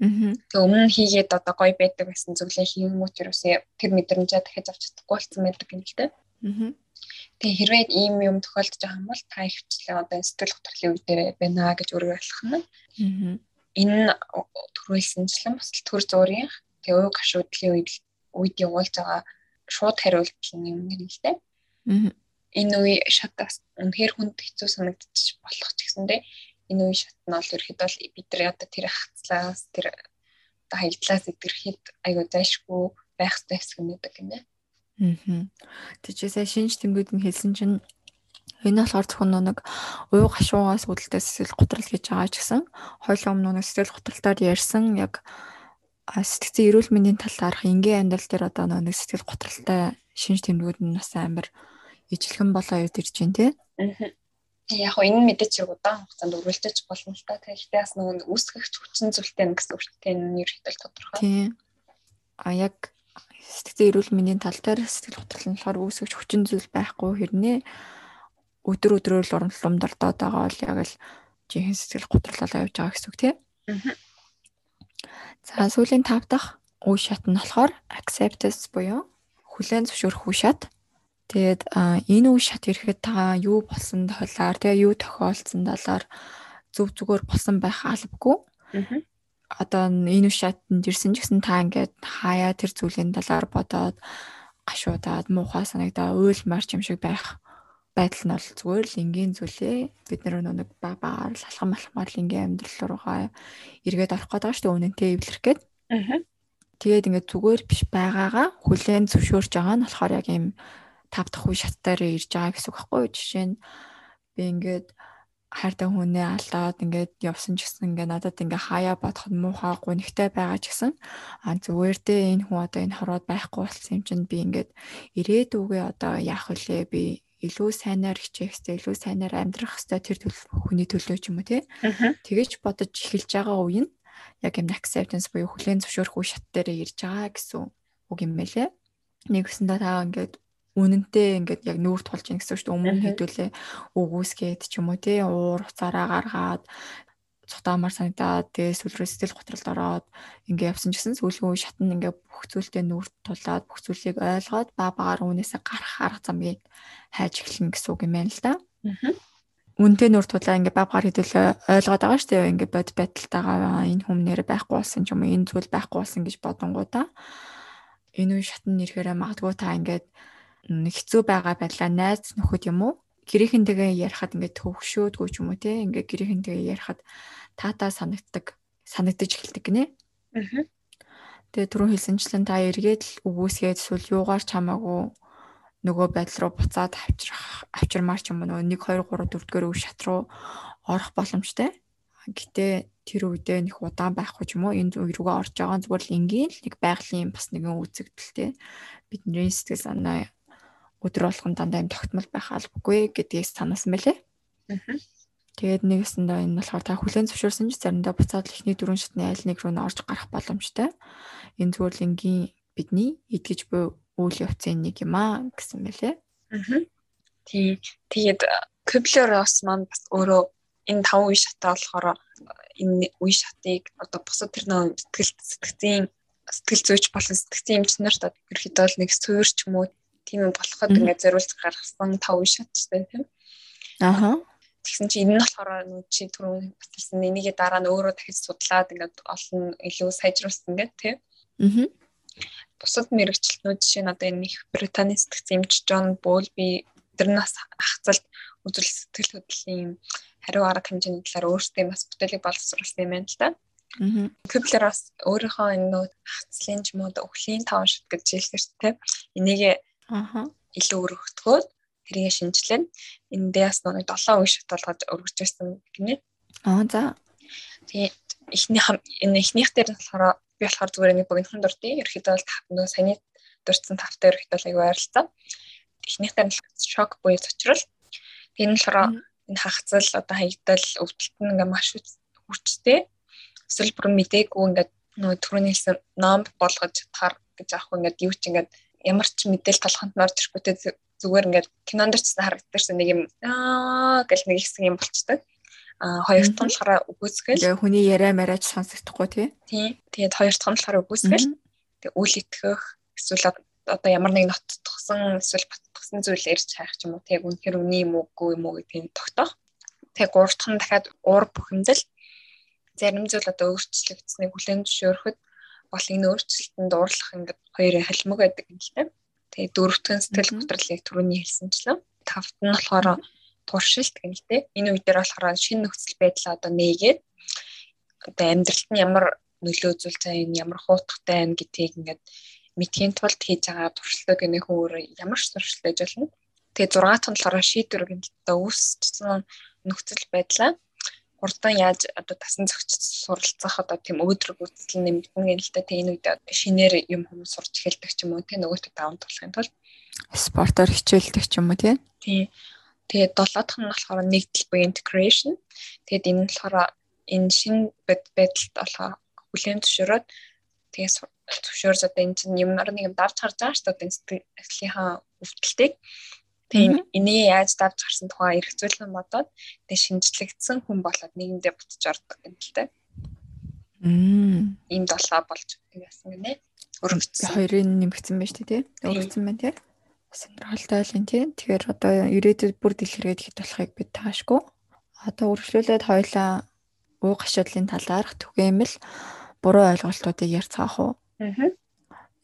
Тэг өмнө хийгээд одоо гоё байдаг гэсэн зүйлээ хийнгүүт юусе тэр мэдрэмжээ дахиж авч чадахгүй болсон байдаг юм л дээ. Тэгээ хэрвээ ийм юм тохиолдож байгаа юм бол та ихчлээ одоо сэтгэл хөдлөлийн үе дээр байна гэж өөрөө ойлгох нь. Энэ төрүүлсэнчлэн бас төр зургийн тэгээ уг гашуудлын үед үед явуулж байгаа шууд хариулт юм гэнэ л дээ. Энэ үе шатаас үнэхээр хүнд хэцүү санагдчих болох ч гэсэндээ энэ үе шат нь бол ерөөхдөө л бид нар одоо тэр хацлаас тэр одоо хаягдлаас илэрхэд айгүй зайшгүй байх хэрэгтэй хэсэг нэг юм байна. Аа. Сая шинж тэмдгүүд нь хэлсэн чинь энэ болохоор зөвхөн нэг уу гашуугаас үүдэлтэй сэтгэл готрол гэж байгаа ч гэсэн хоёулаа өмнө нэг сэтгэл готролтоор ярьсан яг сэтгцэн эрүүл мэндийн талаарх энгийн амьдрал дээр одоо нэг сэтгэл готролтой шинж тэмдгүүд нь бас амар ижлэхэн болоо явж ирж байна тий. Яг энэ мэдээч яг удаан хугацаанд өргөлдөж болно л та. Тэгэхдээ бас нөгөө үүсгэх хүчин зүйлтэй гэсэн үгтэй нь ерөөхдөө тодорхой. Тий. А яг сэтгцэн эрүүл мэндийн тал дээр сэтгэл готрол нь болохоор үүсгэж хүчин зүйл байхгүй хэрнээ өдөр өдрөөр л урамдардаад байгаа бол яг л жинхэнэ сэтгэл готрлолоо явж байгаа гэсэн үг тийм. За сүүлийн тав дахь үе шат нь болохоор acceptance буюу хүлээн зөвшөөрөх үе шат. Тэгээд энэ үе шат ирэхэд та юу болсон талаар, тэгээ юу тохиолдсон талаар зөв зүгээр болсон байх албагүй. Одоо энэ үе шатанд ирсэн ч гэсэн та ингээд хаяа тэр зүйлийн талаар бодоод гашуудаад муухай санагдаа уйлмар юм шиг байх байдал нь бол зүгээр л энгийн зүйлээ бид нар нэг баг багаар л алхам алхмаар л ингээм амьдрал руугаа эргээд орох гэдэг шүү дээ үнэнтэй эвлэрэх гээд. Тэгээд ингээд зүгээр биш байгаагаа хүлээн зөвшөөрч байгаа нь болохоор яг юм 5 дахь үе шат дээр ирж байгаа гэсэн үг байхгүй юу? Жишээ нь би ингээд хайртай хүнээ алдаад ингээд явсан ч гэсэн ингээд надад ингээд хаяа бодох нь муухай гонхтой байгаа ч гэсэн а зүгээр дээ энэ хүн одоо энэ хороод байхгүй болсон юм чинь би ингээд ирээдүгээ одоо яах вүлээ би илүү сайнаар хичээх хэрэгтэй, илүү сайнаар амьдрах хэрэгтэй тэр хүний төлөө ч юм уу тий. Тэгэж бодож эхэлж байгаа үе нь яг юм acceptance буюу хүлээн зөвшөөрөх үе шат дээр ирж байгаа гэсэн үг юм байлээ. Нэгсэндээ та ингээд үнэнтэй ингээд яг нүүр тулж ийн гэсэн үг шүү дээ. Өмнө хэдүүлээ өгөөсгээд ч юм уу тий уур уцаараа гаргаад цутаамаар санагдаад тэгээ сүлрээ сэтгэл готролд ороод ингээ явсан гэсэн сүүлийн үе шатн ингээ бүх зүйлтэй нүүр тулаад бүх зүйлийг ойлгоод ба багаар үүнээсээ гарах арга замыг хайж эхэлнэ гэсэн үг юм байна л да. Үнтэй нүүр тулаа ингээ ба багаар хэдүүлээ ойлгоод байгаа шүү дээ. Ингээ бод байдалтайгаа энэ хүмүүнээр байхгүй болсон ч юм уу энэ зүйл байхгүй болсон гэж бодонгуудаа энэ үе шатн нэрхээрээ магадгүй та ингээд хэцүү байгаа байдлаа найз нөхөд юм уу гэрийнхэнтэйгээ ярихад ингээд төвөгшөөдгүй ч юм уу те ингээд гэрийнхэнтэйгээ ярихад таатаа санагддаг санагдаж эхэлдэг гинэ. Аа. Тэгээ түрүүн хэлсэнчлэн та эргээд л үгүйсгээд эсвэл юугаар ч хамаагүй нөгөө байдал руу буцаад авчрах авчирмаар ч юм уу нөгөө 1 2 3 4 дгээр үе шат руу орох боломжтой. Гэтэ тэр үедээ нэг удаан байхгүй ч юм уу энэ үе рүүгээ орж байгаа зүгээр л энгийн л нэг байгалийн бас нэгэн үзэгдэлтэй бидний сэтгэл санаа өдөр болгон дандаа юм тогтмол байх албагүй гэдгийг санаасан байлээ. Тэгээд нэгэсэндээ энэ болохоор та хүлэн зөвшөөрсөн ч заримдаа буцаад л ихний дөрөв шатны айл нэг рүү н орж гарах боломжтой. Энэ зүгээр л энгийн бидний идгэж буй үйл явцын нэг юм аа гэсэн мэлээ. Аа. Тий. Тэгээд Kübler-Ross маань бас өөрөө энэ таван үе шатаа болохоор энэ үе шатыг одоо бусад тэр нөө сэтгэл сэтгцийн сэтгэл зүйч болон сэтгцийн эмч нарт ерөөхдөө нэг суурч юм уу тийм юм болоход ингээд зориулж гаргасан тав шатчтай тийм. Аха. Тэгсэн чи энэ нь болохоор нүү чи түрүү баталсан энийгээ дараа нь өөрөө дахиж судлаад ингээд олон илүү сайжруулсан ингээд тийм. Аа. Бусад мэрэгчлэнүүд жишээ нь одоо энэ их Британий сэтгцэн эмч Джон Болби тэрнээс хахацалт үзэл сэтгэл хөдлөлийн хариу арга хэмжээний талаар өөрсдөө бас бүтээлийг боловсруулсан юм байна л да. Аа. Кеплер бас өөрийнхөө энэ нөө хацлын ч юм уу өвлийн таван шат гэж хэлсэн шүү дээ. Энийгээ Аа. илүү өргөгдөхөд тэрийг шинжилэн эндээ бас нэг 7 үе шат болгож өргөж байсан гинэ. Аа за. Тэгээд эхний энэ эхнийх дээр болохоор би болохоор зүгээр нэг богинохон дуртай. Ерөөхдөө бол нөө саний дурдсан тавтай ерөөхдөө аяг байрлалаа. Эхнийх дээр шок буюу цочрол. Тэр нь болохоор энэ хагацал одоо хаягдал өвдөлт нь ингээ маш хүчтэй. Эсвэл бүр мдээгүй ингээд нөгөө түрүүний хэлсэн ном болгож чадхаар гэж аахгүй ингээд юу ч ингээд ямар ч мэдээлэл толгонд орж ирэхгүй те зүгээр ингээд кинонд ч харагддагсан нэг юм аа гэл нэг хэсэг юм болчдаг. А хоёр дахь нь болохоор үгүйсгэл. Тэгээ хүний яриа мараач сонсогдохгүй тий. Тий. Тэгээд хоёр дахь нь болохоор үгүйсгэл. Тэгээ үл итгэх эсвэл одоо ямар нэг ноттгсон эсвэл батгсан зүйл ярьж хайх ч юм уу тэг үнэхэр үний юм уугүй юм уу гэдгийг тогтоох. Тэг гурав дахь нь дахиад уур бухимдал зарим зүйл одоо өөрчлөгдсөнийг хүлээн зөвшөөрөхөд бол энэ өөрчлөлтөнд дуурлах ингээд хоёрын халимаг байдаг юм л та. Тэгээ дөрөвтгөн сэтгэл готрлыг түрүүний хэлсэнчлэн тавт нь болохоор туршилт гэнэ л те. Энэ үе дээр болохоор шинэ нөхцөл байдлаа одоо нээгээд одоо амьдралд нь ямар нөлөө байгаа юм ямар хуутгатай байна гэдгийг ингээд мэдхийн тулд хийж байгаа туршилтаа гэнэх өөр ямар ч туршилт байж болно. Тэгээ 6 тон болохоор шийдвэр гэнэлтээ үүсчихсэн нөхцөл байдлаа хурдан яаж одоо тасан зохицож суралцах одоо тийм өөдрөг үзэл нэмэгдэн гэнэлтээ тэгээ энэ үед шинээр юм хүмүүс сурч эхэлдэг ч юм уу тийм нөгөөтөө даван тулахын тулд спортоор хичээлдэг ч юм уу тийм. Тийм. Тэгээд долоодох нь болохоор нэгдэл буюу integration. Тэгээд энэ нь болохоор энэ шин байдалд болохоор хүлээн зөвшөөрөөд тэгээд зөвшөөрж одоо энэ чинь юмнаар нэг юм давж харж байгаа шүү дээ сэтгэлийнхаа өвдөлтийг. Тэгээд энийг яаж давж харсан тухай эргцүүлэн бодоод тэгээд шинжлэгдсэн хүн болоод нийгэмдээ бутж ордог дээ. Мм. Ийм долоо болж яасан гинэ. Өргөцсөн. Хоёрын нэмэгдсэн байж тээ. Өргөцсөн байна тээ сонирхолтой байлын тий. Тэгэхээр одоо ирээдүйд бүр дэлгэрээд хэд болохыг бид таашгүй. Одоо үргэлжлүүлээд хоёлаа уу гашуудлын талаарх түгээмэл буруу ойлголтуудыг ярьцгаах уу. Аа.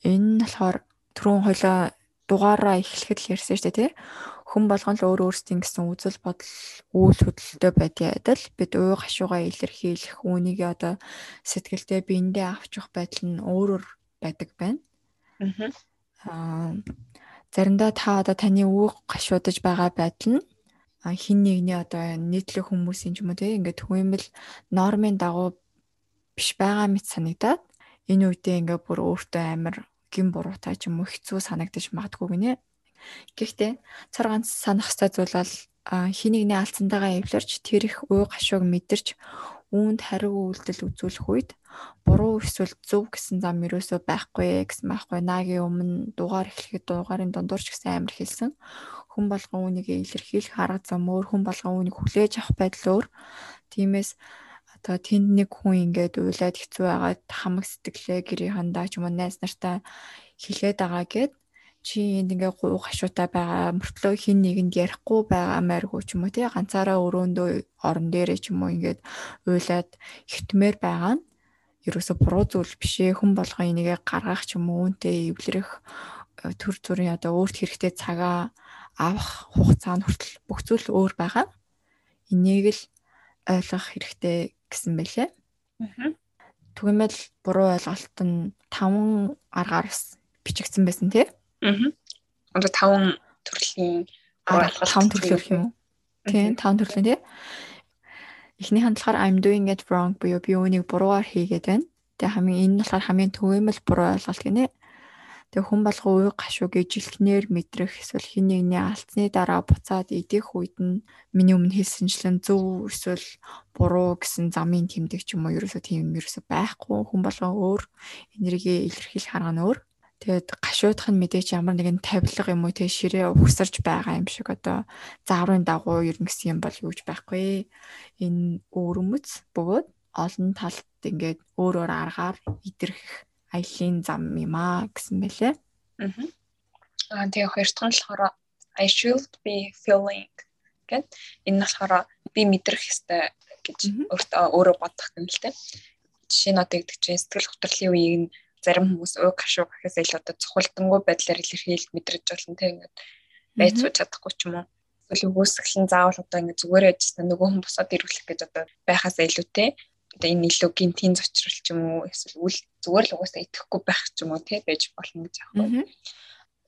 Энэ нь болохоор түрүүн хоёлаа дугаараа эхлэхэд л ярьсан шүү дээ тий. Хүн болгон л өөр өөрсдийн гэсэн үзэл бодол үйл хөдлөлтөй байдгийн адил бид уу гашуугаа илэрхийлэх үүнийг одоо сэтгэлдээ биендээ авчих байдал нь өөрөөр байдаг байна. Аа заримдаа та одоо таны үг гашуудж байгаа байдал нь хин нэгний одоо нийтлэг хүмүүсийн ч юм уу те ингээд түгээмэл нормын дагуу биш байгаа мэт санагдаад энэ үедээ ингээд бүр өөртөө амар гин буруутай ч юм уу хэцүү санагдаж магадгүй гинэ. Гэхдээ цар ганц санах хэвээр зүйл бол хин нэгний алдсантайгаа эвлэрч тэр их уу гашууг мэдэрч үүнд хариу үйлдэл үзүүлэх үед буруу эсвэл зөв гэсэн зам ерөөсөө байхгүй гэсэн байхгүй. Нагийн өмнө дугаар эхлэхэд дугаарын дундуур ч гэсэн амар хэлсэн. Хүн болгон үүнийг илэрхийлэх арга зам өөр, хүн болгон үүнийг хүлээж авах байдал өөр. Тиймээс одоо тэнд нэг хүн ингээд уйлаад хэцүү байгаад хамаг сэтгэлээ гэрийнхандаа ч юм уу найз нартаа хилээд байгаа гэд чи энд ингээ гуу гашуутай байгаа мөртлөө хин нэгэнд ярихгүй байгаа мэргүй ч юм уу тий ганцаараа өрөөндөө орон дээрээ ч юм уу ингээд уйлаад хитмээр байгаа нь ерөөсө буруу зүйл биш ээ хүн болгоо энийгээ гаргах ч юм уу үүнтэй эвлэрэх э, төр зүрийн одоо өөрт хэрэгтэй цагаа авах хугацаа нь хүртэл бүх зүйл өөр байгаа. Энийг л ойлгох хэрэгтэй гэсэн байлээ. Аа. Түгэмэл буруу ойлголт нь таван аргаар бичигдсэн байсан тий. Аа. Одоо таван төрлийн таван төрлөөр юм уу? Тийм, таван төрлийн тий. Эхний хандлагаар I'm doing it wrong буюу би үүнийг буруугаар хийгээд байна. Тэгээ хамгийн энэ нь болохоор хамгийн төвөөмөл буруу ойлголт гинэ. Тэгээ хүн болгоо уу гашууг ижилхнээр мэдрэх эсвэл хин нэгний алдсны дараа буцаад идэх үед нь миний өмнө хэлсэнчлэн зөв эсвэл буруу гэсэн замын тэмдэг ч юм уу ерөөсөө тийм ерөөсөө байхгүй хүн болгоо өөр энерги илэрхийлэх арга нь өөр. Тэгээд гашуудах нь мэдээч ямар нэгэн тавилга юм уу те ширээ угсарч байгаа юм шиг одоо зааврын дагуу ер нь гэсэн юм бол юуж байхгүй. Энэ өөрөмөц бөгөөд олон талд ингээд өөр өөр аргаар идэрх аялын зам юм аа гэсэн мэлээ. Аа. Аа тэгээ хоёр дахь нь болохоор I should be feeling гэд энэ нь болохоор би мэдрэх ёстой гэж өөртөө өөрөө бодох юм л те. Жишээ нь одоо гэдэг чинь сэтгэл хөдлөлийн үеийг нь зарим хүмүүс уг хашуу гэхээс илүү одоо цохолтонгүй байдлаар илэрхийлж мэдрэж болно те ингээд байж сууж чадахгүй ч юм уу эсвэл өгөөсгөл нь заавал одоо ингээд зүгээр яжсан нөгөө хүн босоод ирүүлэх гэж одоо байхаас илүүтэй одоо энэ илүү гинтийн зочрол ч юм уу эсвэл үл зүгээр л угаасаа итгэхгүй байх ч юм уу те байж болно гэж аахгүй.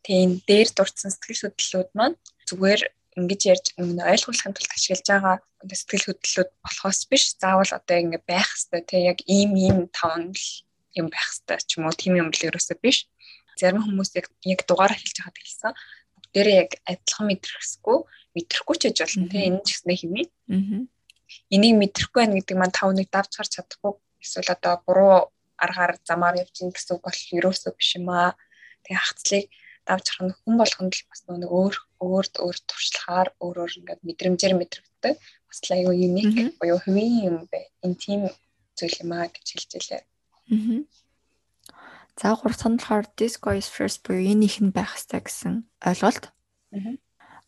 Тэгээ энэ дээр дурдсан сэтгэл хөдлөлүүд маань зүгээр ингэж ярьж өмнө ойлгуулахын тулд ашиглаж байгаа сэтгэл хөдлөлүүд болохоос биш заавал одоо ингэ байх хэвээр те яг ийм ийм таван л юм байх хэвээр ч юм уу тийм юм л ерөөсөө биш. Зарим хүмүүс яг дугаараа хэлж байгаад хэлсэн. Бүгдээрээ яг адилхан мэдрэхсгүй мэдрэхгүй ч гэж болно тийм энэ ч гэснээр хэмээн. Аа. Энийг мэдрэхгүй байна гэдэг маань тав нэг давж гарч чадахгүй эсвэл одоо буруу аргаар замаар явж ийн гэсэн үг бол ерөөсөө биш юм аа. Тэгээ хацлыг давж харах нь хүн болгонд л бас нэг өөр өөрт өөр туршлагаар өөрөөр ингээд мэдрэмжээр мэдрэгддэг. Бас л аюу юник буюу хувийн юм бэ. Энэ тийм зүйл юм аа гэж хэлж илээ. Аа. За гурав саналахаар disco is first буюу энэ их нь байх хэрэгтэй гэсэн ойлголт. Аа.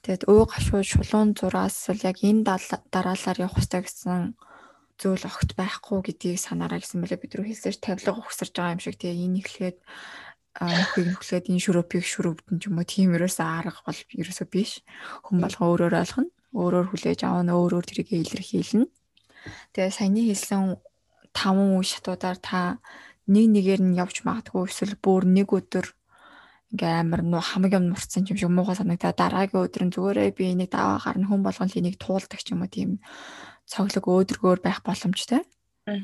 Тэгээд уу гашуу шулуун зураас л яг энэ дараалаар явах хэрэгтэй гэсэн зүйл огт байхгүй гэдгийг санаарай гэсэн мэлээ бид рүү хэлсэж тавилга ухсарж байгаа юм шиг. Тэгээ энэ ихлгээд нөхөйг нөхлөөд энэ шүрөпийг шүрөвдөн ч юм уу тийм ерөөсөө арга бол ерөөсөө биш. Хүн болго өөрөөр ойлгоно. Өөрөөр хүлээж авна өөрөөр тэрийг илэрхийлнэ. Тэгээ саяны хэлсэн таван үе шатуудаар та нэг нэгээр нь явж магадгүй эсвэл бүр нэг өдөр ингээ амар нуу хамаг юм нурцсан юм шиг муухай санагдаа дараагийн өдөр нь зүгээрээ би энийг даваа гарна хүн болгон л энийг туулдаг ч юм уу тийм цоглог өөдргөөр байх боломжтой. Аа.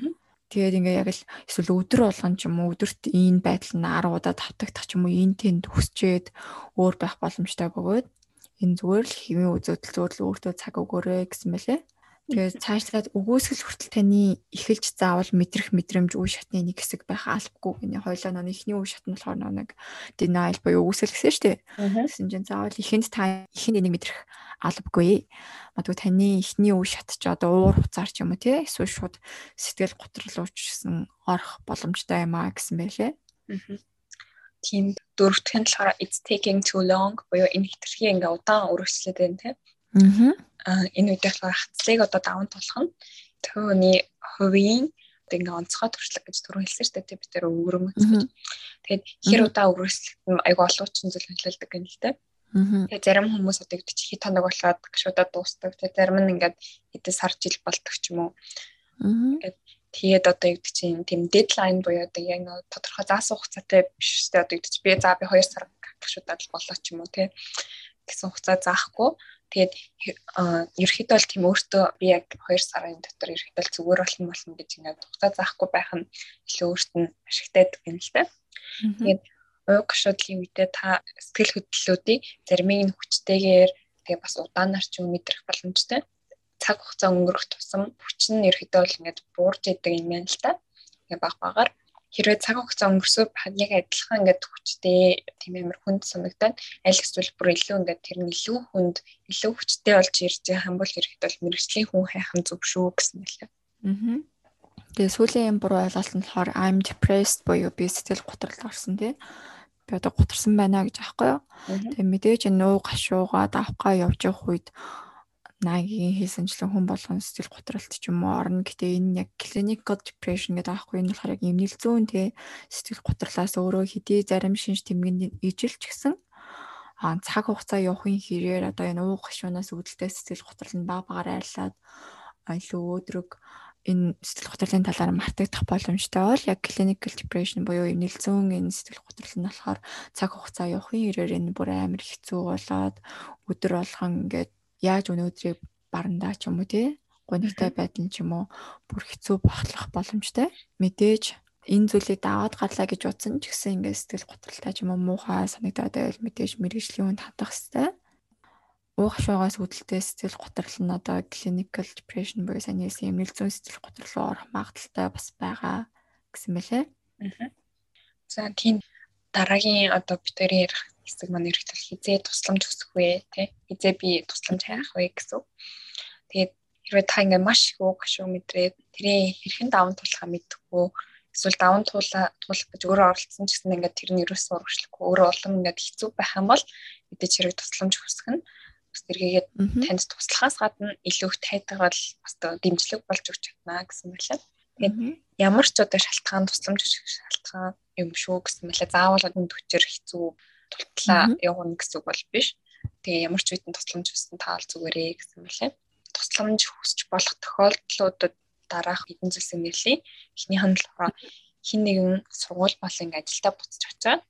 Тэгээд ингээ яг л эсвэл өдөр болгон ч юм уу өдөрт энэ байдал нь 10 удаа давтагдах ч юм уу энэ тэнд хүсчээд өөр байх боломжтой бөгөөд энэ зүгээр л хэвийн үзэгдэл зүгээр л өөртөө цаг өгөөрэй гэсэн мэлээ. Тэгээд цаашлаад өгөөсгөл хүртэл таны эхэлж заавал мэдрэх мэдрэмж үе шатны нэг хэсэг байх албагүй гинэ. Хойлоо нөө ихний үе шат нь болохоор нэг denial буюу өгөөсгөл гэсэн шүү дээ. Тэгсэн чинь заавал ихэнд та ихэнд энийг мэдрэх албагүй. Магадгүй таны ихний үе шат ч одоо уур хуцаар ч юм уу тий эсвэл шууд сэтгэл готролуучсан орох боломжтой юм а гэсэн байлээ. Тийм дөрөвдөх нь болохоор it's taking too long буюу энэ хэтэрхий ингээ удаан үргэлжлээд байна тий. Аа энэ болохоор хацлыг одоо даван тулах нь төвний хувийн ингээ онцгой туршлага гэж түрүү хэлсэн шүү дээ бид тэр өвөрмөц гэж. Тэгээд хэр удаа өвөрслөх нь айгу олоочин зүйл хэлэлдэг юм л дээ. Тэгээд зарим хүмүүс одоо гэдэг чи хит хоног болоод шуудаа дуустдаг. Тэгээд зарим нь ингээд хэдэн сар жил болдог ч юм уу. Тэгээд одоо гэдэг чинь тийм дедлайн буюу одоо яг тодорхой заасан хугацаатай биш дээ. Одоо гэдэг чи би за би 2 сар гэх шуудаа л болоо ч юм уу тий гэсэн хугацаа заахгүй Тэгээд ерөөхдөө бол тийм өөртөө би яг 2 сарын дотор ерөөхдөө зүгээр болно болно гэж ингээд хугацаа заахгүй байх нь илүү өөрт нь ашигтай юм л та. Тэгээд уг гашуудлын үедээ та сэтгэл хөдлөлүүдийн заримыг нь хүчтэйгээр тэгээ бас удаанаар ч юм мэдрэх боломжтой. Цаг хугацаа өнгөрөх тусам хүч нь ерөөхдөө бол ингээд буурж идэг юм байна л та. Тэгээ баг багаар хэрвээ цаг хугацаа өнгөрсөө яг адилхан ингээд хүчтэй тийм амар хүнд санагдаад аль эсвэл бүр илүү ингээд тэр нь илүү хүнд илүү хүчтэй болж ирж байгаа юм бол ирэхэд бол мэрэгжлийн хүн хайхан зүг шүү гэсэн мэлээ. Аа. Тэгээ сүүлийн юм буруу ойлголт нь болохоор I'm depressed буюу би сэтгэл готрол орсон тий. Би одоо гутарсан байна гэж аахгүй юу. Тэгээ мэдээж нөө гашуугаа давхгаа явж явах үед Нагийн хийсэнчлэн хүн болгон сэтгэл готролт ч юм уу орно. Гэтэ энэ яг clinical depression гэдэг аахгүй энэ болохоор яг эмнэлзүүн те сэтгэл готрлаас өөрөө хэдий зарим шинж тэмдэгний ижил ч гэсэн а цаг хугацаа явахын хэрээр одоо энэ уух гашуунаас үүдэлтэй сэтгэл готрол нь баг багаар айлаад илүү өөдрөг энэ сэтгэл готрлын талаар мартагдах боломжтой бол яг clinical depression буюу эмнэлзүүн энэ сэтгэл готрол нь болохоор цаг хугацаа явахын хэрээр энэ бүр амар хэцүү болоод өдөр болгон ингээд яаж өнөөдрийг барандаа ч юм уу тий гонигтай байдал ч юм уу бүр хэцүү бохлох боломжтой. Мэдээж энэ зүйлийг даваад гарлаа гэж утсан ч гэсэн ингээд сэтгэл готролтой ч юм уу муухай санагдаад байвал мэдээж мэрэгжлийн хүнд хандах хэрэгтэй. Уух шуугаас үүдэлтэй сэтгэл готрол нь одоо clinical depression буюу сайн хэлсэн эмнэлэг зүйн сэтгэл готрол руу орох магадaltaй бас байгаа гэсэн мэлээ. За тийм дараагийн одоо битэрийн ярих хэсэг маань ерөөхдөө хизээ тусламж хүсэх вэ тий хизээ би тусламж хайх вэ гэсэн. Тэгээд хэрвээ та ингээ маш их үг шүү мэдрээд тэрийн хэрхэн даван туулахаа мэдхгүй эсвэл даван туулах гэж өөрөө оролцсон ч гэсэн ингээ тэр нь ерөөсөө урагшлахгүй өөрөө улам ингээ хэцүү байх юм бол мэдээж хэрэг тусламж хүсэх нь бас тэргээгээд танд туслахаас гадна илүү их тайтгаал бас дэмжлэг болж өгч чадна гэсэн байлаа. Тэгээд ямар ч одоо шалтгаан тусламж шалтгаан юм шүү гэсэн мэлээ заавал өнд хүчээр хэцүү тултлаа явуулна гэсэн үг бол биш. Тэгээ ямар ч үедэн тусламж хүссэн таал зүгээрээ гэсэн мэлээ. Тусламж хүсч болох тохиолдлуудад дараах хэдэн зүйлсийг нэрлэе. Эхнийх нь болохоор хин нэгэн сургууль болон ажилдаа буцаж очиад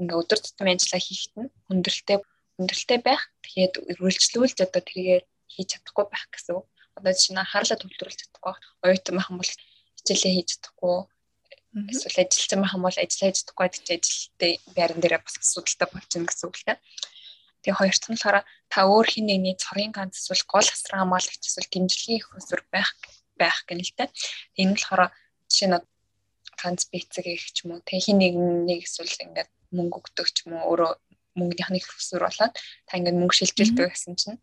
ингээ өдөр тутмын ажиллаа хийхэд нь хүндрэлтэй хүндрэлтэй байх. Тэгээд үргэлжлүүлж одоо тэргээ хийж чадахгүй байх гэсэн үг. Одоо жишээ нь анхаарлаа төвлөрүүлж чадахгүй, оюутан байх юм бол хичээлээ хийж чадахгүй, эсвэл ажилтсан байх юм бол ажиллаж чадахгүй гэдэг чинь ажилттай байран дээрээ бас асуудалтай байна гэсэн үг л дээ. Тэгээ хоёр дахь нь болохоор та өөр хин нэгний цорын ганц эсвэл гол асран хамгаалагч эсвэл дэмжлэгийн их усүр байх байх гэнэ л дээ. Энэ нь болохоор жишээ нь ганц бицэг их ч юм уу тэг хин нэгнийг эсвэл ингээд мөнгө өгдөг ч юм уу өөрөө мөнгөний их усүр болоод та ингээд мөнгө шилжүүлдэг гэсэн чинь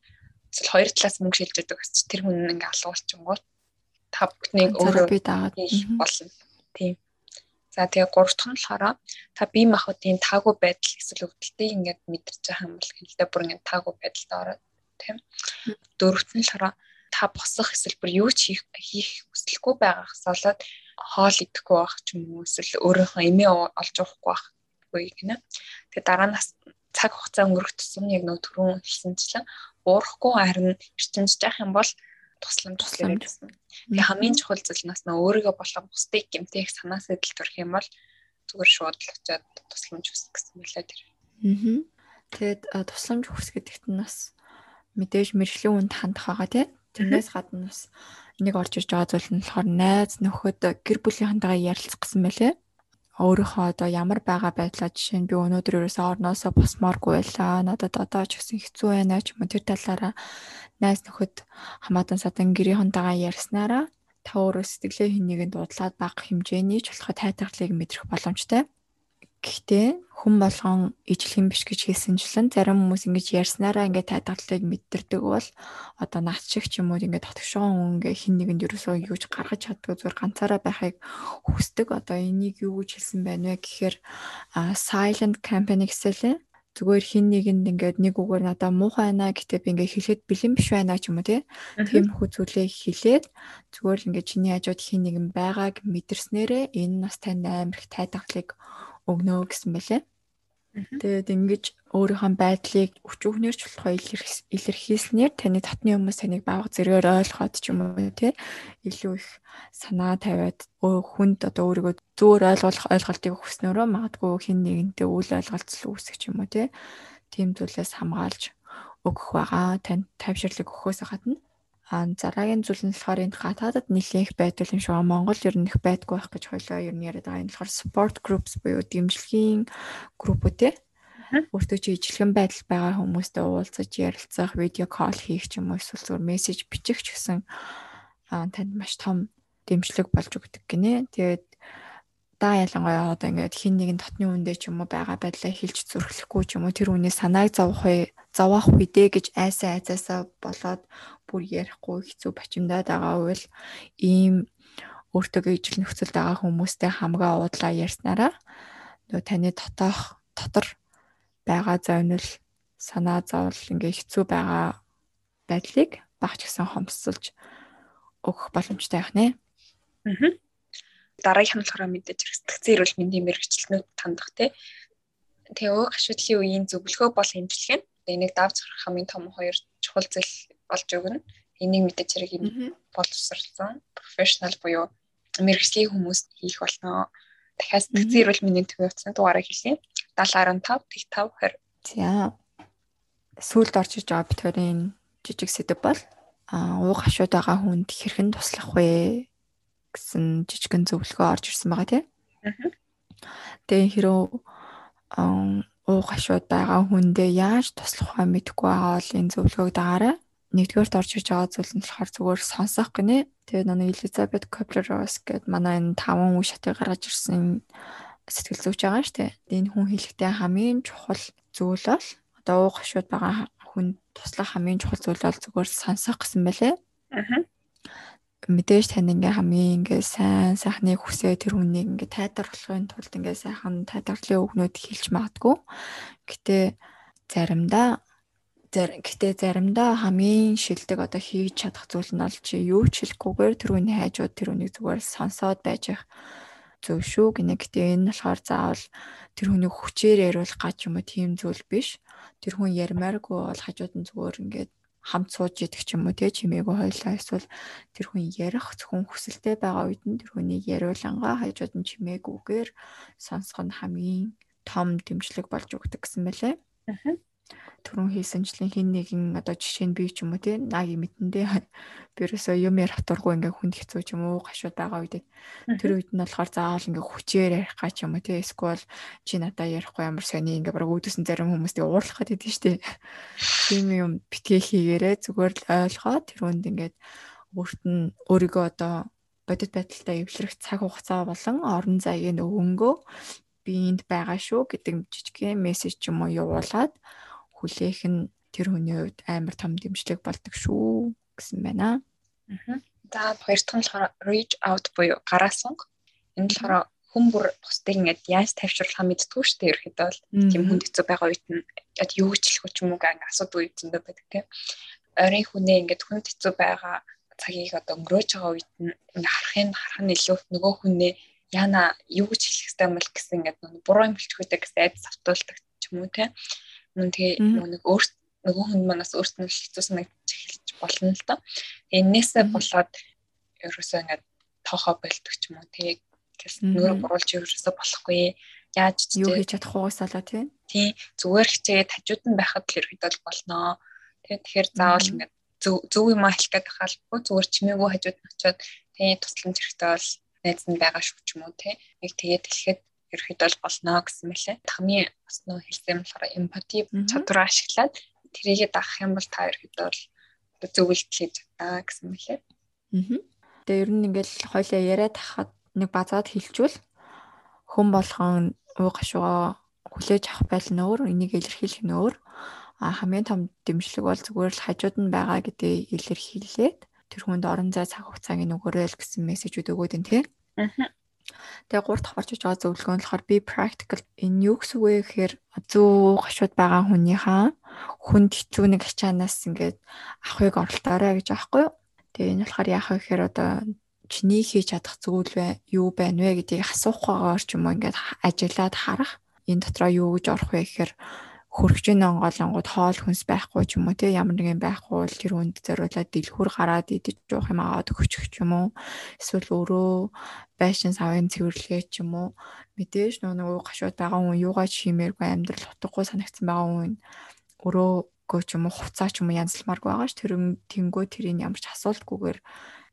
эсвэл хоёр талаас мөнгө шилжүүлдэг гэсэн чинь тэр хүн ингээд алгуулчихгоо та бүгднийг өөрөө би дагаад болно. Тийм. За тэгээ гурав дахь нь болохоор та бие махбодын таагүй байдал эсвэл өвдөлтийг ингээд мэдэрч байгаа юм бол хэлдэ бүр ингээд таагүй байдалд ороод тийм. Дөрөвт нь болохоор та босох эсвэл бүр юу ч хийх хийх хүсэлгүй байгаагаас болоод хоол идэхгүй байх ч юм уу эсвэл өөрийнхөө эмээ олж уухгүй байх үгүй гинэ. Тэгээ дараа нь цаг хугацаа өнгөрөх тусам яг нөө түрүүн хэлсэнчлэн уурахгүй харин эрчимж яах юм бол тусламж туслая гэсэн. Тэгээ хамгийн чухал зүйл нас нөө өөрийгөө болон бусдыг гэмтээх санаа сэтэл төрөх юм бол зүгээр шууд л очиад тусламж хүсэх гэсэн мэлээ тэр. Аа. Тэгээд тусламж хүс гэдэгт нь бас мэдээж мэрэгжлийн үнд хандах байгаа тий. Тэрнээс гадна бас нэг орж иж байгаа зүйл нь болохоор найз нөхөд гэр бүлийнхэнтэйгээ ярилцах гэсэн мэлээ. Өөрийнхөө одоо ямар байгаа байдлаа жишээ нь би өнөөдөр ерөөсөө орноосоо босмооргүй байлаа. Надад одоо ч гэсэн хэцүү байна ч юм уу тэр талаараа найз нөхөд хамаатан садан гэрийнхэнтэйгээ ярьснараа та өөрөө сэтгэлээ хин нэгэнд дуудлаад бага хэмжээний ч болохоо тайтгалыг мэдрэх боломжтой. Гэхдээ хүн болгон ижлэх юм биш гэж хэлсэнчлэн зарим хүмүүс ингэж ярьснараа ингээд тайлбарлалыг мэдэрдэг бол одоо наад шиг ч юм уу ингээд дотгошон хүн ингээ хин нэгэнд ерөөсөө юуж гаргаж чаддгүй зүгээр ганцаараа байхыг хүсдэг. Одоо энийг юу гэж хэлсэн байна вэ гэхээр silent campaign гэсэлээ. Зүгээр хин нэгэнд ингээд нэг үгээр надаа муухай байна гэтээ би ингээд хэлэхэд бэлэн биш байна ч юм уу тийм хүү зүйлээ хэлээд зүгээр л ингээд чиний хажууд хин нэгэн байгааг мэдэрснээрээ энэ нас тань амар их тайдаглыг өгнө гэсэн байлээ. Тэгээд ингэж өөрийнхөө байдлыг өчүүхнэрч болохоо илэрхийлснээр таны татны хүмүүс таныг бага зэргээр ойлгоход ч юм уу тий илүү их санаа тавиад хүнд одоо өөрийгөө зөөр ойлгох ойлголтыг өгснөөрөө магадгүй хин нэгэнтэй үйл ойлголцол үүсэх юм уу тий тийм зүйлээс хамгаалж өгөх байгаа. Тань тавьширлыг өгөхөөс гадна А дараагийн зүйл нь болохоор энэ гадаадад нэлээх байдал юм шиг Монгол ер нь их байдгүй байх гэж хойлоо ер нь яриад байгаа. Энэ болохоор support groups буюу дэмжлэгийн группүүд те. Өөртөө чи ижлэгэн байдал байгаа хүмүүстэй уулзаж ярилцах, видео колл хийх ч юм уу эсвэл зүгээр мессеж бичих ч гэсэн танд маш том дэмжлэг болж өгдөг гинэ. Тэгээд да ялангуяа одоо ингээд хин нэгэн дотны үндэ ч юм уу байгаа байдлаа хэлж зүрхлэхгүй ч юм уу тэр үний санааг зовох зовоох үедээ гэж айсаа айцаасаа болоод бүр ярихгүй хэцүү бачимдаад байгаа үйл ийм өөртөө ижил нөхцөлд байгаа хүмүүстэй хамгаа уудлаа ярьснараа нөө таны дотоох дотор байгаа зовнил санаа зовл ингээ хэцүү байгаа байдлыг багч гисэн хомсолж өгөх боломжтой байх нэ. Аа. Дараагийн болохоор мэдээж сэтгцэн эрүүл мэндийн мэрэгчлэнүүд тандах тий. Тэгээ өө гашуудлын үеийн зөвлөгөө бол хэмжлэг нь. Энийг давж гарах хамгийн том хоёр чухал зүйл болж өгнө. Энийг мэдээж хэрэг юм боловсралсан профешнл буюу мэрэгжлийн хүмүүс хийх болно. Дахиад сэтгцэн эрүүл мэндийн төвийн утасны дугаараа хэлье. 7015 55 20. За. Сүүлд орж иж байгаа бит хоёрын жижиг сэдв бол а ууг хашууд байгаа хүнд хэрхэн туслах вэ гэсэн жижигэн зөвлөгөө орж ирсэн байгаа тийм. Тэгээ хэрөө ууг хашууд байгаа хүндээ яаж туслах вэ мэдэхгүй байгаа бол энэ зөвлөгөөг дагаарай нэгдүгээрт орж иж байгаа зүйл нь болохоор зүгээр сонсох гинэ. Тэгээд нэг Elizabeth Kubler-Ross гэдэг манай энэ таван үе шатыг гаргаж ирсэн сэтгэл зүйч байгаа шүү дээ. Энэ хүн хэлэхдээ хамгийн чухал зүйл бол одоо уух шууд байгаа хүн туслах хамгийн чухал зүйл бол зүгээр сонсох гэсэн байлээ. Аа. Мэдээж тань ингээ хамгийн ингээ сайн сайхныг хүсээ тэр хүнийг ингээ тайлбарлахын тулд ингээ сайхан тайлбарлалын үгнүүд хэлж магадгүй. Гэтэ заримдаа Гэхдээ заримдаа хамгийн шилдэг одоо хийж чадах зүйл нь бол чи юу ч хэлэхгүйгээр тэрүүний хайжууд тэрүүнийг зүгээр сонсоод байж их зөв шүү гинэ. Гэтэ энэ болохоор заавал тэр хүнийг хүчээр яриулах гач юм уу тийм зүйл биш. Тэр хүн ярмааргүй бол хажууд нь зүгээр ингээд хамт сууж идэх ч юм уу тий чимээгүй хойлоо эсвэл тэр хүн ярих зөвхөн хүсэлтэй байгаа үед нь тэр хүнийг яриулангаа хажууд нь чимээгүйгээр сонсох нь хамгийн том дэмжлэг болж өгдөг гэсэн мэлээ. Аа түрүүн хийсэнчлэн хин нэгэн одоо жишээ нь би ч юм уу тий наги мэтэндээ бирөөсөө юм ярих дурггүй ингээ хүнд хэцүү ч юм уу гашууд байгаа үед. Тэр үед нь болохоор заавал ингээ хүчээр ярих га ч юм уу тий эсвэл чи надаа ярихгүй ямар сони ингээ бараг үүдсэн зарим хүмүүстэй уурлах гэдэг нь штэ. Тийм юм битгий хийгээрээ зүгээр л ойлгоод тэр үнд ингээд өөрт нь өөрийгөө одоо бодит байдалтай эвлэрэх цаг хугацаа болон орон зайг нөгөнгөө би энд байгаа шүү гэдэг жижигхэн мессеж юм уу явуулаад хүлээх нь тэр хүний хувьд амар том дэмжлэг болдог шүү гэсэн байна. Аа. За хоёр дахь нь болохоор reach out буюу гараа сунг. Энэ болохоор хүн бүр бусдыг ингээд яаж тавьшруулах мэддэггүй шүү дээ. Ерөөхдөө бол тийм хүнд хэцүү байгаа үед нь юу ч хэлэхгүй ч юм уу гэнг асуудаг үед зөндөө байдаг тийм. Оройн хүнээ ингээд хүнд хэцүү байгаа цагийг одоо өнгөрөөж байгаа үед нь ингээд харахын харах нь илүү нөгөө хүнээ яна юу гэж хэлэх хэрэгтэй юм бол гэсэн ингээд буруу юм хэлчихвэдэг гэсэн айдас автуулдаг ч юм уу тийм Мөн тэгээ нэг өөрт нөгөө хүн манаас өөрт нь хэцүү санагдаж эхэлж болно л доо. Эннээсээ болоод ерөөсөө ингээд тоохоо болдог ч юм уу тэгээ тэгээс нөрө буруулж ерөөсөө болохгүй яаж юу хийж чадах олоо тий. Тий зүгээр хичээгээд хажууд нь байхад л ерөөдөл болноо. Тий тэгэхээр заавал ингээд зөв юм хэлэх гээд байхалгүй зүгээр чимээгүй хажууд нь очиод тий тусламж хэрэгтэй бол найз нь байгаа шүү ч юм уу тий. Нэг тэгээд хэлэхэд ерөөдөө бол болно гэсэн мэлээ. Хамгийн бас нөө хэлсэн болохоор эмпати чадвар ашиглаад тэрийгэ даах юм бол та ерөөдөө бол зөвлөлт хийж чадаа гэсэн мэлээ. Аа. Тэгээ ер нь ингээл хоёлаа яриад хахад нэг базаад хэлжүүл хүн болгон уу гашуугаа хүлээж авах байл нь өөр, энийг илэрхийлэх нь өөр. А хамгийн том дэмжлэг бол зүгээр л хажууд нь байгаа гэдгийг илэрхийлээд тэр хүнд орон зай цаг хугацааг нөгөөрэй л гэсэн мессежүүд өгөөд энэ тий. Аа. Тэгээ гурав дахь орчиж байгаа зөвлөгөө нь болохоор be practical. Энэ юу гэсэн үг вэ гэхээр зүү гашууд байгаа хүнийхээ хүнд хэцүү нэг ачаанаас ингээд авахыг оролдоорой гэж аахгүй юу? Тэгээ энэ болохоор яах вэ гэхээр одоо чиний хийж чадах зүйл вэ? Юу байна вэ гэдгийг асуух байгаагаар ч юм уу ингээд ажиллаад харах. Энэ дотроо юу гэж орох вэ гэхээр хөргөжийн онгоолонгууд хоол хүнс байхгүй ч юм уу те ямар нэгэн байхгүй бол тэр үнд зориулаад дэлгүүр гараад идэж уух юм аваад өгчих ч юм уу эсвэл өөрөө байшин савын цэвэрлэгээ ч юм уу. Мэдээж нөгөө гашууд байгаа хүн юугаа чимээргүй амьдрал утгагүй санагдсан байгаа хүн өрөөгөө ч юм уу хуцаа ч юм уу янзлмааргүй байгаа ш. Тэр тэнгөө тэрийг ямар ч асуултгүйгээр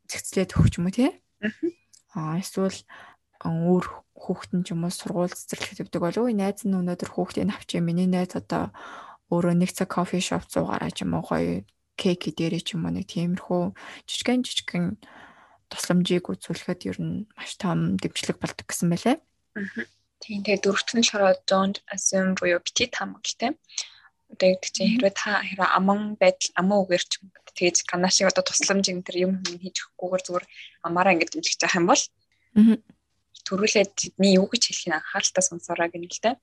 цэгцлээд өгч юм уу те. Аа эсвэл өөр хүүхэд нь ч юм уу сургууль цэцэрлэг тавьдаг болов уу найз нь өнөөдөр хүүхдийг авчи миний найз одоо өөрөө нэг цаг кофе шоп зуугаараа ч юм уу гоё кейк дээрээ ч юм уу нэг тиймэрхүү жижигэн жижигэн тусламжийг үзүүлэхэд ер нь маш том дэмжлэг болдог гэсэн байлээ. Тийм тэгээ дөрөвт нь болохоор don't assume буюу бити тамгалтай. Одоо гэдэг чинь хэрвээ та хэрвээ аман байдал аман үгээр ч тэгэж ганашиг одоо тусламж энэ төр юм хийж өгөхгүйгээр зүгээр амаараа ингэж дэмжиж байгаа юм бол төрүүлээд тэдний юу гэж хэлхийг анхааралтай сонсороо гэнэ л дээ.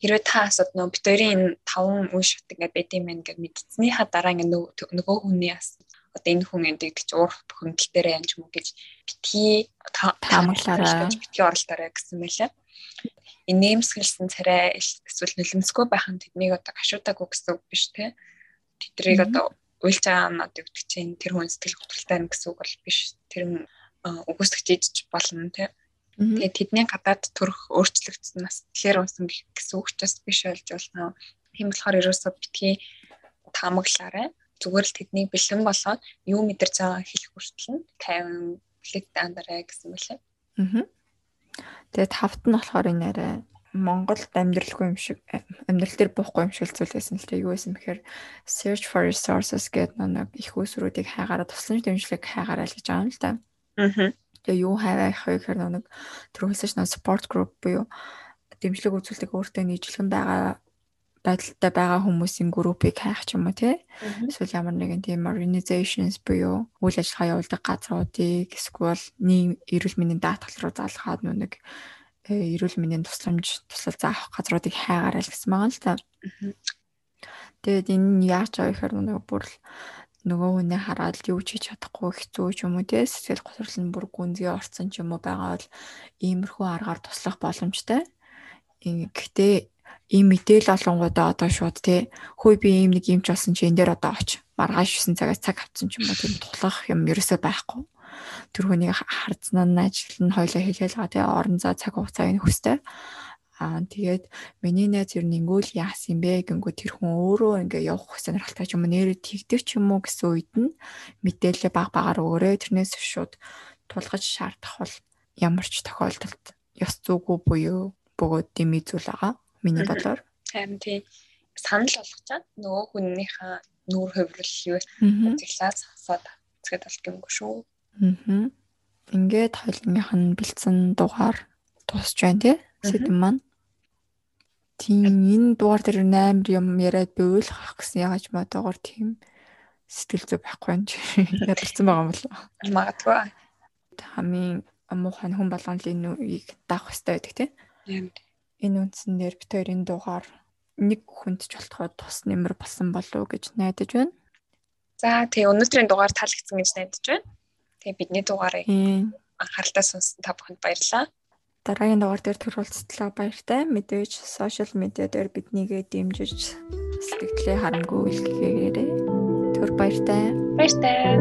Хэрвээ та асууд нөө битэрийн энэ таван үе шат ингээд байд юм байна гэж мэдснийхаа дараа ингээд нөгөө хүний асууд одоо энэ хүн энэ гэж уур хөндлөл дээр юм ч юм уу гэж битгий таамаглаараа битгий оролдоорой гэсэн мэлээ. Энэ нэмсгэлсэн царай эсвэл нөлөмсгөө байх нь тэднийг одоо гашуудаагүй гэсэн үг биш те. Тэдрийг одоо уйлж байгаа нь одоо гэдэг чинь тэр хүн сэтгэл хөдлөлтэй гэсэн үг бол биш. Тэр үгүйсгэж ийж болно те. Тэгээд тэдний гадаад төрөх өөрчлөгдсөн нас тэгэхээр унсан гэсэн үгчээс биш болж болно. Тийм болохоор ерөөсөө битгий таамаглаарай. Зүгээр л тэднийг бэлэн болоод юу мэдэрч байгаа хэлэх хүртэл нь 50 плет андараа гэсэн мөлий. Аа. Тэгээд тавт нь болохоор энэ арай Монголд амьдралгүй юм шиг амьдрал дээр буухгүй юм шиг зүйл байсан л дээ. Юу байсан бэхээр search for resources гэдэг нэг их усруудыг хайгаараа тусламж дэмжлэг хайгаараа л гэж байгаа юм л да. Аа. Тэгээ юу хайх вэ гэхээр нэг түрүүсэж нэг support group буюу дэмжлэг үзүүлдэг өөртөө нийтлэн байгаа байдалтай байгаа хүмүүсийн группийг хайх ч юм уу тий. Эсвэл ямар нэгэн тийм organizations буюу үйл ажиллагаа явуулдаг газруудыг эсвэл нийгэм эрүүл мэндийн даатгал руу залгаад нүг э, эрүүл мэндийн тусламж туслал заах газруудыг хайгаарай гэсэн байгаа л та. Тэгээд энэ яаж байгаа гэхээр нэг бүр л нөгөө хүнээ хараад юу ч хийж чадахгүй хэцүү ч юм уу тий сэтгэл готрол нь бүр гүнзгий орцсон ч юм уу байгаа бол иймэрхүү аргаар туслах боломжтой. Гэхдээ ийм мэдээл олонгуудаа одоо шууд тий хөөе би ийм нэг юм ч болсон чи энэ дээр одоо оч маргааш 9 цагаас цаг авцсан ч юм уу тийм тулах юм ерөөсөө байхгүй. Тэр хүнийг хардсан нь ажил нь хоёлаа хэлээл байгаа тий орон зай цаг хугацааг нь хөстэй. Аа тэгээд миний найз ер нь ингүүл яасан бэ гингүү тэр хүн өөрөө ингээ явах сонирхолтой ч юм уу нэрээ тэгдэг ч юм уу гэсэн үед нь мэдээлэл баг багаар өгөөрэй тэрнээс шууд тулгаж шаардах бол ямар ч тохиолдолд ёс зүйгүй буюу бөгөөд дэмий зүйл байгаа миний бодлоор. Харин тийм санал болгочаад нөгөө хүнийхээ нүүр хөврөл юу ажиглаад хасаад зэхэд болт юм шүү. Аа. Ингээд хоёлынх нь бэлдсэн дугаар дуусч байна тий сэдв маань. Тийм энэ дугаар дээр амар юм яриад би ойлгох гэсэн яагаад модогоор тийм сэтгэл зүй байхгүй юм чи ядарсан байгаа юм бол магадгүй хамгийн муухай хүн болгоны энэ үеийг даах хэрэгтэй байдаг тийм энэ үндсэн дээр бит хоёрын дугаар нэг хүнд ч болтоход тус нэмэр болсон болов гэж найдаж байна. За тий өнөөдрийн дугаар таалагдсан гэж найдаж байна. Тэгээ бидний дугаарыг анхааралтай сонссон та бүхэнд баярлалаа. Дараагийн дугаар дээр төр уулзтлаа баяртай. Мэдээж сошиал медиа дээр биднийгээ дэмжиж сэтгэлээ харамгүй илгээгээрэй. Төр баяртай. Баяртай.